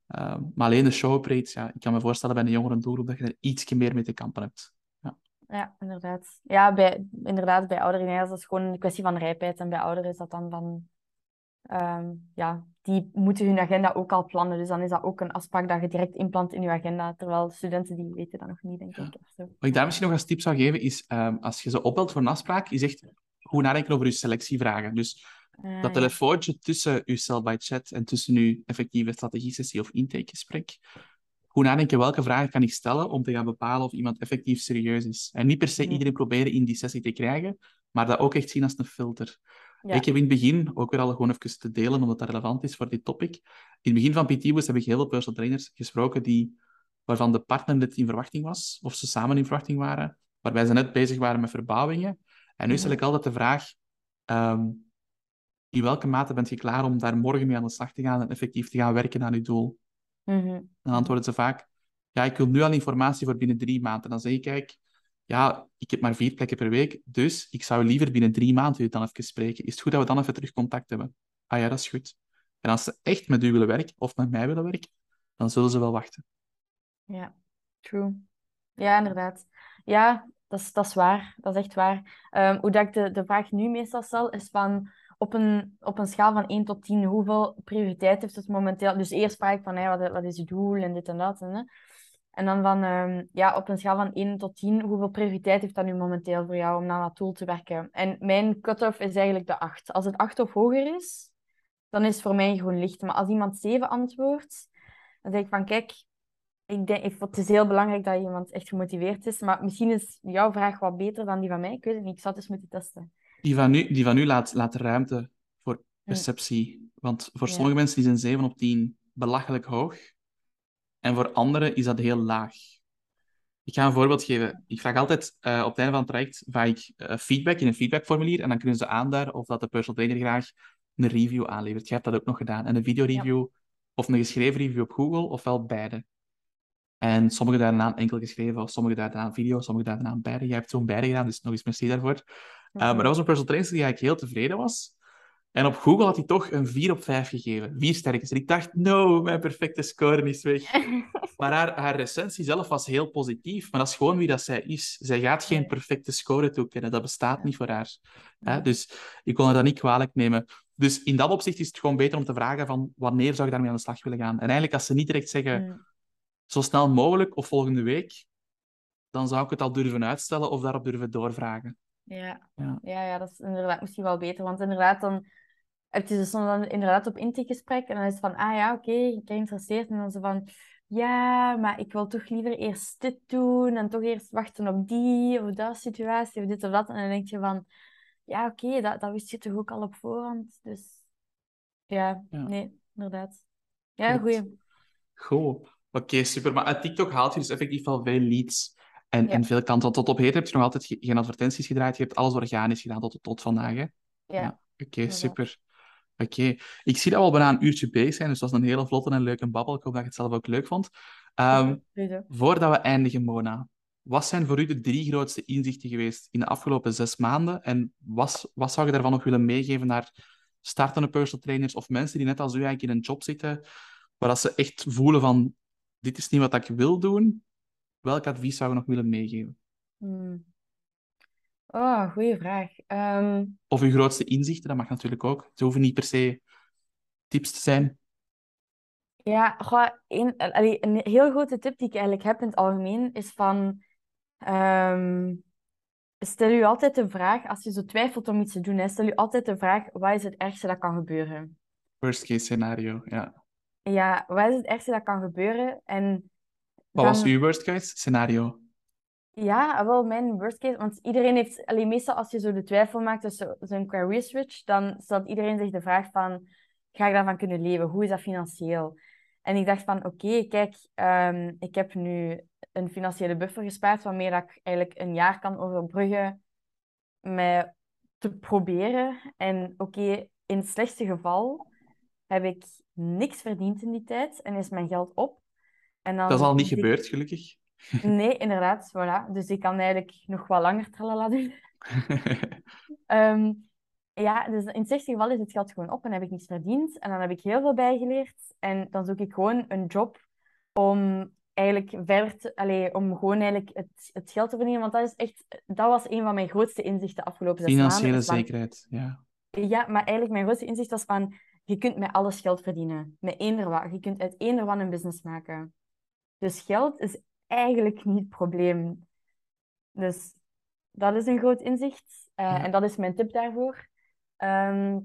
uh, maar alleen de showoperates, ja, ik kan me voorstellen bij een jongere doelgroep dat je er iets meer mee te kampen hebt. Ja, ja inderdaad. Ja, bij, inderdaad, bij ouderen is dat gewoon een kwestie van rijpheid. En bij ouderen is dat dan van... Um, ja, die moeten hun agenda ook al plannen. Dus dan is dat ook een afspraak dat je direct inplant in je agenda. Terwijl studenten die weten dat nog niet, denk ik. Wat ik daar misschien nog als tip zou geven, is um, als je ze opbelt voor een afspraak, is echt goed nadenken over je selectievragen. Dus uh, dat telefoontje tussen uw cell by chat en tussen uw effectieve strategie-sessie of intakegesprek. Hoe nadenken welke vragen kan ik stellen om te gaan bepalen of iemand effectief serieus is. En niet per se iedereen proberen in die sessie te krijgen, maar dat ook echt zien als een filter. Ik heb in het begin, ook weer al gewoon even te delen, omdat dat relevant is voor dit topic. In het begin van PT heb ik heel veel personal trainers gesproken die, waarvan de partner net in verwachting was, of ze samen in verwachting waren, waarbij ze net bezig waren met verbouwingen. En nu stel ik altijd de vraag, um, in welke mate bent je klaar om daar morgen mee aan de slag te gaan en effectief te gaan werken aan je doel? Mm Dan antwoorden ze vaak, ja, ik wil nu al informatie voor binnen drie maanden. Dan zeg ik, kijk, ja, ik heb maar vier plekken per week, dus ik zou liever binnen drie maanden u dan even spreken. Is het goed dat we dan even terug contact hebben? Ah ja, dat is goed. En als ze echt met u willen werken, of met mij willen werken, dan zullen ze wel wachten. Ja, true. Ja, inderdaad. Ja, dat is, dat is waar. Dat is echt waar. Um, hoe dat ik de, de vraag nu meestal stel, is van op een, op een schaal van 1 tot 10, hoeveel prioriteit heeft het momenteel? Dus eerst vraag ik van, hey, wat, wat is je doel en dit en dat. En, en dan van, um, ja, op een schaal van 1 tot 10, hoeveel prioriteit heeft dat nu momenteel voor jou om naar dat doel te werken? En mijn cut-off is eigenlijk de 8. Als het 8 of hoger is, dan is het voor mij gewoon licht. Maar als iemand 7 antwoordt, dan zeg ik van, kijk, ik denk, ik, het is heel belangrijk dat iemand echt gemotiveerd is. Maar misschien is jouw vraag wat beter dan die van mij. Ik weet het niet, ik zou het eens moeten testen. Die van u, die van u laat, laat ruimte voor perceptie. Want voor sommige mensen is een 7 op 10 belachelijk hoog. En voor anderen is dat heel laag. Ik ga een voorbeeld geven. Ik vraag altijd uh, op het einde van het traject vraag ik, uh, feedback in een feedbackformulier. En dan kunnen ze aanduiden of dat de personal trainer graag een review aanlevert. Je hebt dat ook nog gedaan. En een videoreview ja. of een geschreven review op Google, ofwel beide. En sommigen daar aan enkel geschreven, of sommigen daar aan video, sommigen daar aan beide. Jij hebt zo'n beide gedaan, dus nog eens merci daarvoor. Uh, maar dat was een personal trainer die eigenlijk heel tevreden was. En op Google had hij toch een 4 op 5 gegeven. Vier sterretjes. En ik dacht, no, mijn perfecte score is weg. maar haar, haar recensie zelf was heel positief. Maar dat is gewoon wie dat zij is. Zij gaat geen perfecte score toekennen. Dat bestaat niet voor haar. Dus ik kon haar dat niet kwalijk nemen. Dus in dat opzicht is het gewoon beter om te vragen van wanneer zou je daarmee aan de slag willen gaan. En eigenlijk als ze niet direct zeggen, zo snel mogelijk of volgende week, dan zou ik het al durven uitstellen of daarop durven doorvragen. Ja. Ja. ja, ja, dat is inderdaad misschien wel beter. Want inderdaad, dan heb je dus dan inderdaad op intakegesprek en dan is het van, ah ja, oké, okay, ik ben geïnteresseerd. En dan zo van, ja, maar ik wil toch liever eerst dit doen en toch eerst wachten op die of dat situatie of dit of dat. En dan denk je van, ja, oké, dat, dat wist je toch ook al op voorhand. Dus ja, nee, inderdaad. Ja, goeie. Goed. Oké, super. Maar uit TikTok haalt je dus effectief wel veel leads en, en veel kanten. Tot op heden heb je nog altijd geen advertenties gedraaid. Je hebt alles organisch gedaan tot, tot vandaag. Hè? Ja. ja. Oké, super. Oké. Ik zie dat we al bijna een uurtje bezig zijn, dus dat was een hele vlotte en leuke babbel. Ik hoop dat je het zelf ook leuk vond. Um, voordat we eindigen, Mona, wat zijn voor u de drie grootste inzichten geweest in de afgelopen zes maanden? En wat, wat zou je daarvan nog willen meegeven naar startende personal trainers of mensen die net als u eigenlijk in een job zitten, waar ze echt voelen van dit is niet wat ik wil doen, welk advies zou je nog willen meegeven? Hmm. Oh, goede vraag. Ehm, of uw grootste inzichten, dat mag natuurlijk ook. Ze hoeven niet per se tips te zijn. Ja, een, een heel grote tip die ik eigenlijk heb in het algemeen is van... Um, stel je altijd de vraag, als je zo twijfelt om iets te doen, hè, stel je altijd de vraag, wat is het ergste dat kan gebeuren? Worst case scenario, ja. Ja, wat is het ergste dat kan gebeuren? En Wat was uw worst case scenario? Ja, wel mijn worst case, want iedereen heeft, alleen meestal als je zo de twijfel maakt tussen zo'n career switch, dan stelt iedereen zich de vraag van, ga ik daarvan kunnen leven? Hoe is dat financieel? En ik dacht van, oké, kijk, ehm, ik heb nu een financiële buffer gespaard, waarmee dat ik eigenlijk een jaar kan overbruggen met te proberen. En oké, in het slechtste geval heb ik niks verdiend in die tijd en is mijn geld op. En dan Dat is al niet ik- gebeurd, gelukkig. Nee, inderdaad, voilà. Dus ik kan eigenlijk nog wat langer tralala doen. Ehm, ja, dus in het slechtste geval is het geld gewoon op en heb ik niets verdiend. En dan heb ik heel veel bijgeleerd. En dan zoek ik gewoon een job om eigenlijk verder te... Allee, om gewoon eigenlijk het, het geld te verdienen. Want dat is echt... Dat was een van mijn grootste inzichten de afgelopen zes maanden. Financiële van- zekerheid, ja. ja, maar eigenlijk mijn grootste inzicht was van... Je kunt met alles geld verdienen. Met eender wat. Je kunt uit eender wat een business maken. Dus geld is eigenlijk niet het probleem. Dus dat is een groot inzicht. Eh, Ja. En dat is mijn tip daarvoor. Ehm,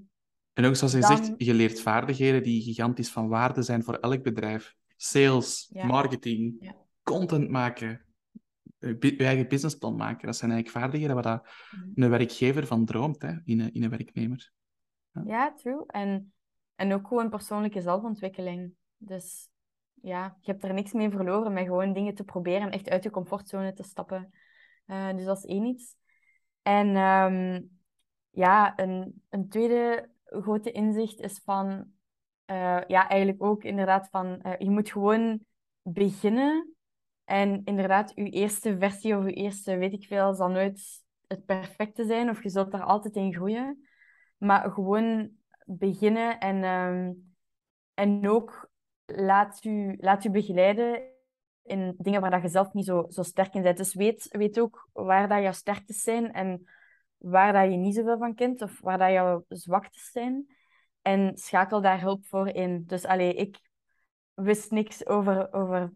En ook zoals je Dan- zegt, je leert vaardigheden die gigantisch van waarde zijn voor elk bedrijf. Sales, Ja. marketing, Ja. content maken, je bi- je eigen businessplan maken. Dat zijn eigenlijk vaardigheden waar Mhm. een werkgever van droomt, hè, in, een, in een werknemer. ja, true. En, en ook gewoon persoonlijke zelfontwikkeling. Dus ja, je hebt er niks mee verloren met gewoon dingen te proberen en echt uit je comfortzone te stappen. Eh, dus dat is één iets. En ehm, ja, een, een tweede grote inzicht is van, eh, ja, eigenlijk ook inderdaad van, eh, je moet gewoon beginnen. En inderdaad, je eerste versie of je eerste, weet ik veel, zal nooit het perfecte zijn. Of je zult daar altijd in groeien. Maar gewoon beginnen en, ehm, en ook laat u, laat u begeleiden in dingen waar dat je zelf niet zo, zo sterk in bent. Dus weet, weet ook waar dat jouw sterktes zijn en waar dat je niet zoveel van kent of waar dat jouw zwaktes zijn. En schakel daar hulp voor in. Dus allee, ik wist niks over, over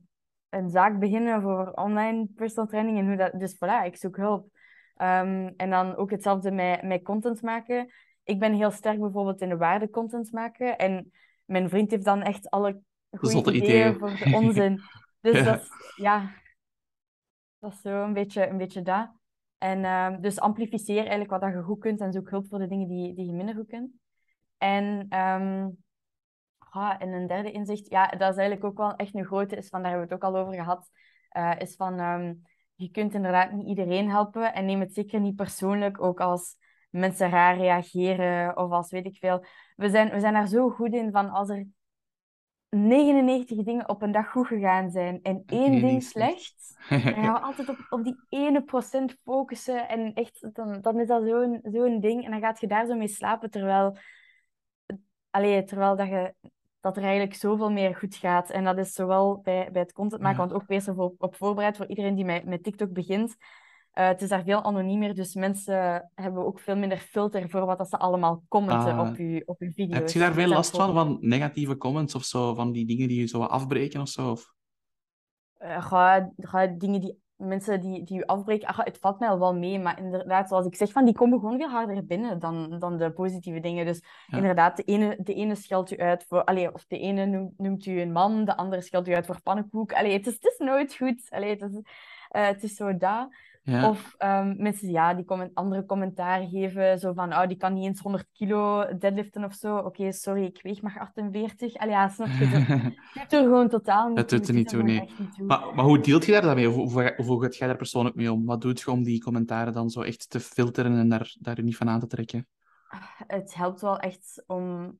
een zaak beginnen over online personal training en hoe dat... Dus voilà, ik zoek hulp. Ehm, en dan ook hetzelfde met, met content maken. Ik ben heel sterk bijvoorbeeld in de waarde content maken. En mijn vriend heeft dan echt alle goede ideeën, ideeën. voor onzin. Dus Ja. dat is, ja, dat is zo een beetje, een beetje dat. En ehm, dus amplificeer eigenlijk wat dat je goed kunt en zoek hulp voor de dingen die, die je minder goed kunt. En, ah, en een derde inzicht, ja, dat is eigenlijk ook wel echt een grote, is van, daar hebben we het ook al over gehad, eh, is van, ehm, je kunt inderdaad niet iedereen helpen en neem het zeker niet persoonlijk, ook als mensen raar reageren of als weet ik veel. We zijn, we zijn daar zo goed in van als er 99 dingen op een dag goed gegaan zijn en één ding slecht. dan gaan we altijd op, op die ene procent focussen. En echt, dan, dan is dat zo'n zo'n ding. En dan gaat je daar zo mee slapen, terwijl, allee, terwijl dat, je, dat er eigenlijk zoveel meer goed gaat. En dat is zowel bij, bij het content maken, Ja. want ook wees ervoor op voorbereid voor iedereen die met, met TikTok begint. Eh, het is daar veel anoniemer, dus mensen hebben ook veel minder filter voor wat dat ze allemaal commenten Ah. op je, op je video's. Heb je daar veel last van, van negatieve comments of zo? Van die dingen die je zo afbreken of zo? Of... Eh, ga, ga dingen die mensen die, die u afbreken, ah, het valt mij al wel mee, maar inderdaad, zoals ik zeg, van, die komen gewoon veel harder binnen dan, dan de positieve dingen. Dus Ja. inderdaad, de ene, de ene scheldt u uit voor, allee, of de ene noemt, noemt u een man, de andere scheldt u uit voor pannenkoek. Allee, het, is, het is nooit goed. Allee, het, is, eh, het is zo dat. Ja. Of ehm, mensen ja, die comment, andere commentaar geven, zo van, oh, die kan niet eens 100 kilo deadliften of zo. Oké, sorry, ik weeg maar 48. Allee, ja, snap je? Het doet er gewoon totaal niet Dat toe. doet er Het niet doet toe, er nee. niet toe. Maar, maar hoe deelt je daar dan mee? Of, of hoe gaat jij daar persoonlijk mee om? Wat doet je om die commentaren dan zo echt te filteren en daar, daar niet van aan te trekken? Het helpt wel echt om...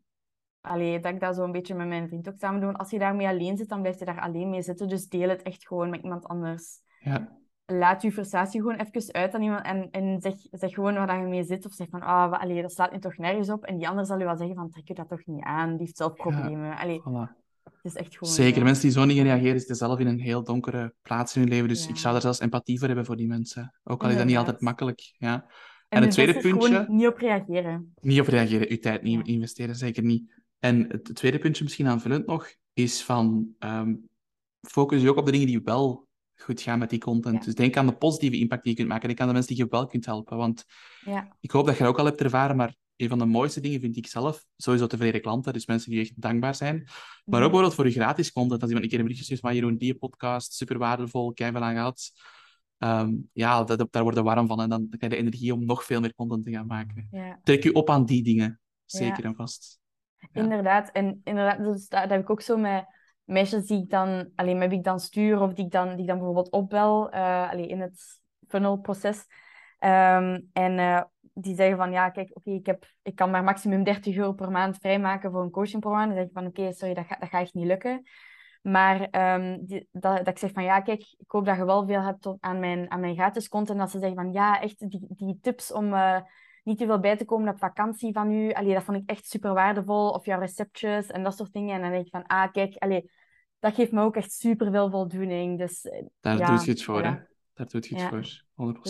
Allee, dat ik dat zo een beetje met mijn vriend ook samen doe. Als je daarmee alleen zit, dan blijf je daar alleen mee zitten. Dus deel het echt gewoon met iemand anders. Ja, Laat je frustratie gewoon even uit aan iemand en, en zeg, zeg gewoon waar dat je mee zit. Of zeg van, ah, wa- allee, dat slaat nu toch nergens op. En die ander zal je wel zeggen van, trek je dat toch niet aan. Die heeft zelf problemen. Allee, voilà. het is echt gewoon Zeker, zo. mensen die zo niet reageren, zitten zelf in een heel donkere plaats in hun leven. Dus Ja. ik zou daar zelfs empathie voor hebben voor die mensen. Ook al is dat niet altijd makkelijk. Ja. En En het tweede puntje... gewoon niet op reageren. Niet op reageren, uw tijd niet Ja. investeren, zeker niet. En het tweede puntje, misschien aanvullend nog, is van ehm, focus je ook op de dingen die wel goed gaan met die content. Ja. Dus denk aan de positieve impact die je kunt maken. Denk aan de mensen die je wel kunt helpen. Want Ja. ik hoop dat je dat ook al hebt ervaren, maar een van de mooiste dingen vind ik zelf, sowieso tevreden klanten, dus mensen die echt dankbaar zijn. Maar ook Mhm. bijvoorbeeld voor je gratis content, als iemand een keer een berichtje stuurt van Jeroen, die podcast, super waardevol, keihard aan gehad. Ehm, ja, dat, daar worden warm van en dan krijg je de energie om nog veel meer content te gaan maken. Ja. Trek je op aan die dingen, zeker en vast. Ja. Inderdaad, en inderdaad, dus dat, dat heb ik ook zo met meisjes die ik dan, alleen wie ik dan stuur of die ik dan, die ik dan bijvoorbeeld opbel allee, in het funnelproces. Ehm, en eh, die zeggen van ja, kijk, oké, ik heb ik kan maar maximum 30 euro per maand vrijmaken voor een coachingprogramma. Dan zeg ik van oké, sorry, dat, dat gaat echt niet lukken. Maar ehm, die, dat, dat ik zeg van ja, kijk, ik hoop dat je wel veel hebt aan mijn, aan mijn gratis content. Dat ze zeggen van ja, echt die, die tips om eh, niet te veel bij te komen op vakantie van u. Allee, dat vond ik echt super waardevol. Of jouw receptjes en dat soort dingen. En dan denk ik van ah, kijk, allee, dat geeft me ook echt super veel voldoening. Dus eh, Daar ja, doet je het voor, hè? Daar doet je het voor,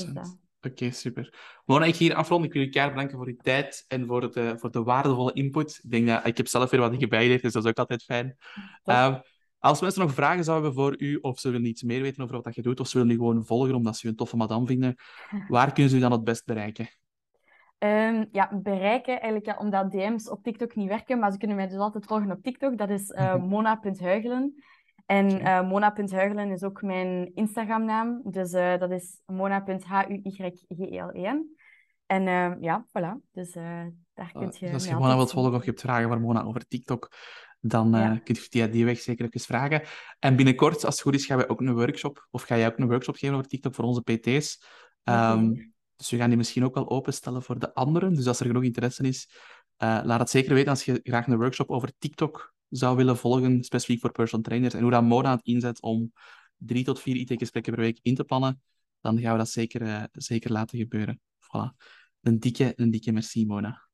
100%. Dus. Oké, super. Mona, ik ga hier afronden. Ik wil keihard bedanken voor je tijd en voor de, voor de waardevolle input. Ik denk dat ik heb zelf weer wat dingen bijgeleerd, dus dat is ook altijd fijn. Ehm, als mensen nog vragen zouden hebben voor u, of ze willen iets meer weten over wat dat je doet, of ze willen u gewoon volgen omdat ze u een toffe madame vinden, waar kunnen ze u dan het best bereiken? Ehm, ja, bereiken eigenlijk, ja, omdat DM's op TikTok niet werken, maar ze kunnen mij dus altijd volgen op TikTok. Dat is Mhm. mona.huigelen. En eh, mona.huigelen is ook mijn Instagram-naam. Dus eh, dat is mona.huygen. En eh, ja, voilà. Dus daar kun Uh, je dus als je Mona wilt volgen of je hebt vragen voor Mona over TikTok, dan Ja. kun je via die weg zeker ook eens vragen. En binnenkort, als het goed is, gaan wij ook een workshop, of ga jij ook een workshop geven over TikTok voor onze PT's. Ehm. Dus we gaan die misschien ook wel openstellen voor de anderen. Dus als er genoeg interesse is, eh, laat het zeker weten als je graag een workshop over TikTok zou willen volgen, specifiek voor personal trainers, en hoe dat Mona het inzet om drie tot vier IT-gesprekken per week in te plannen, dan gaan we dat zeker, eh, zeker laten gebeuren. Voilà. Een dikke, een dikke merci, Mona.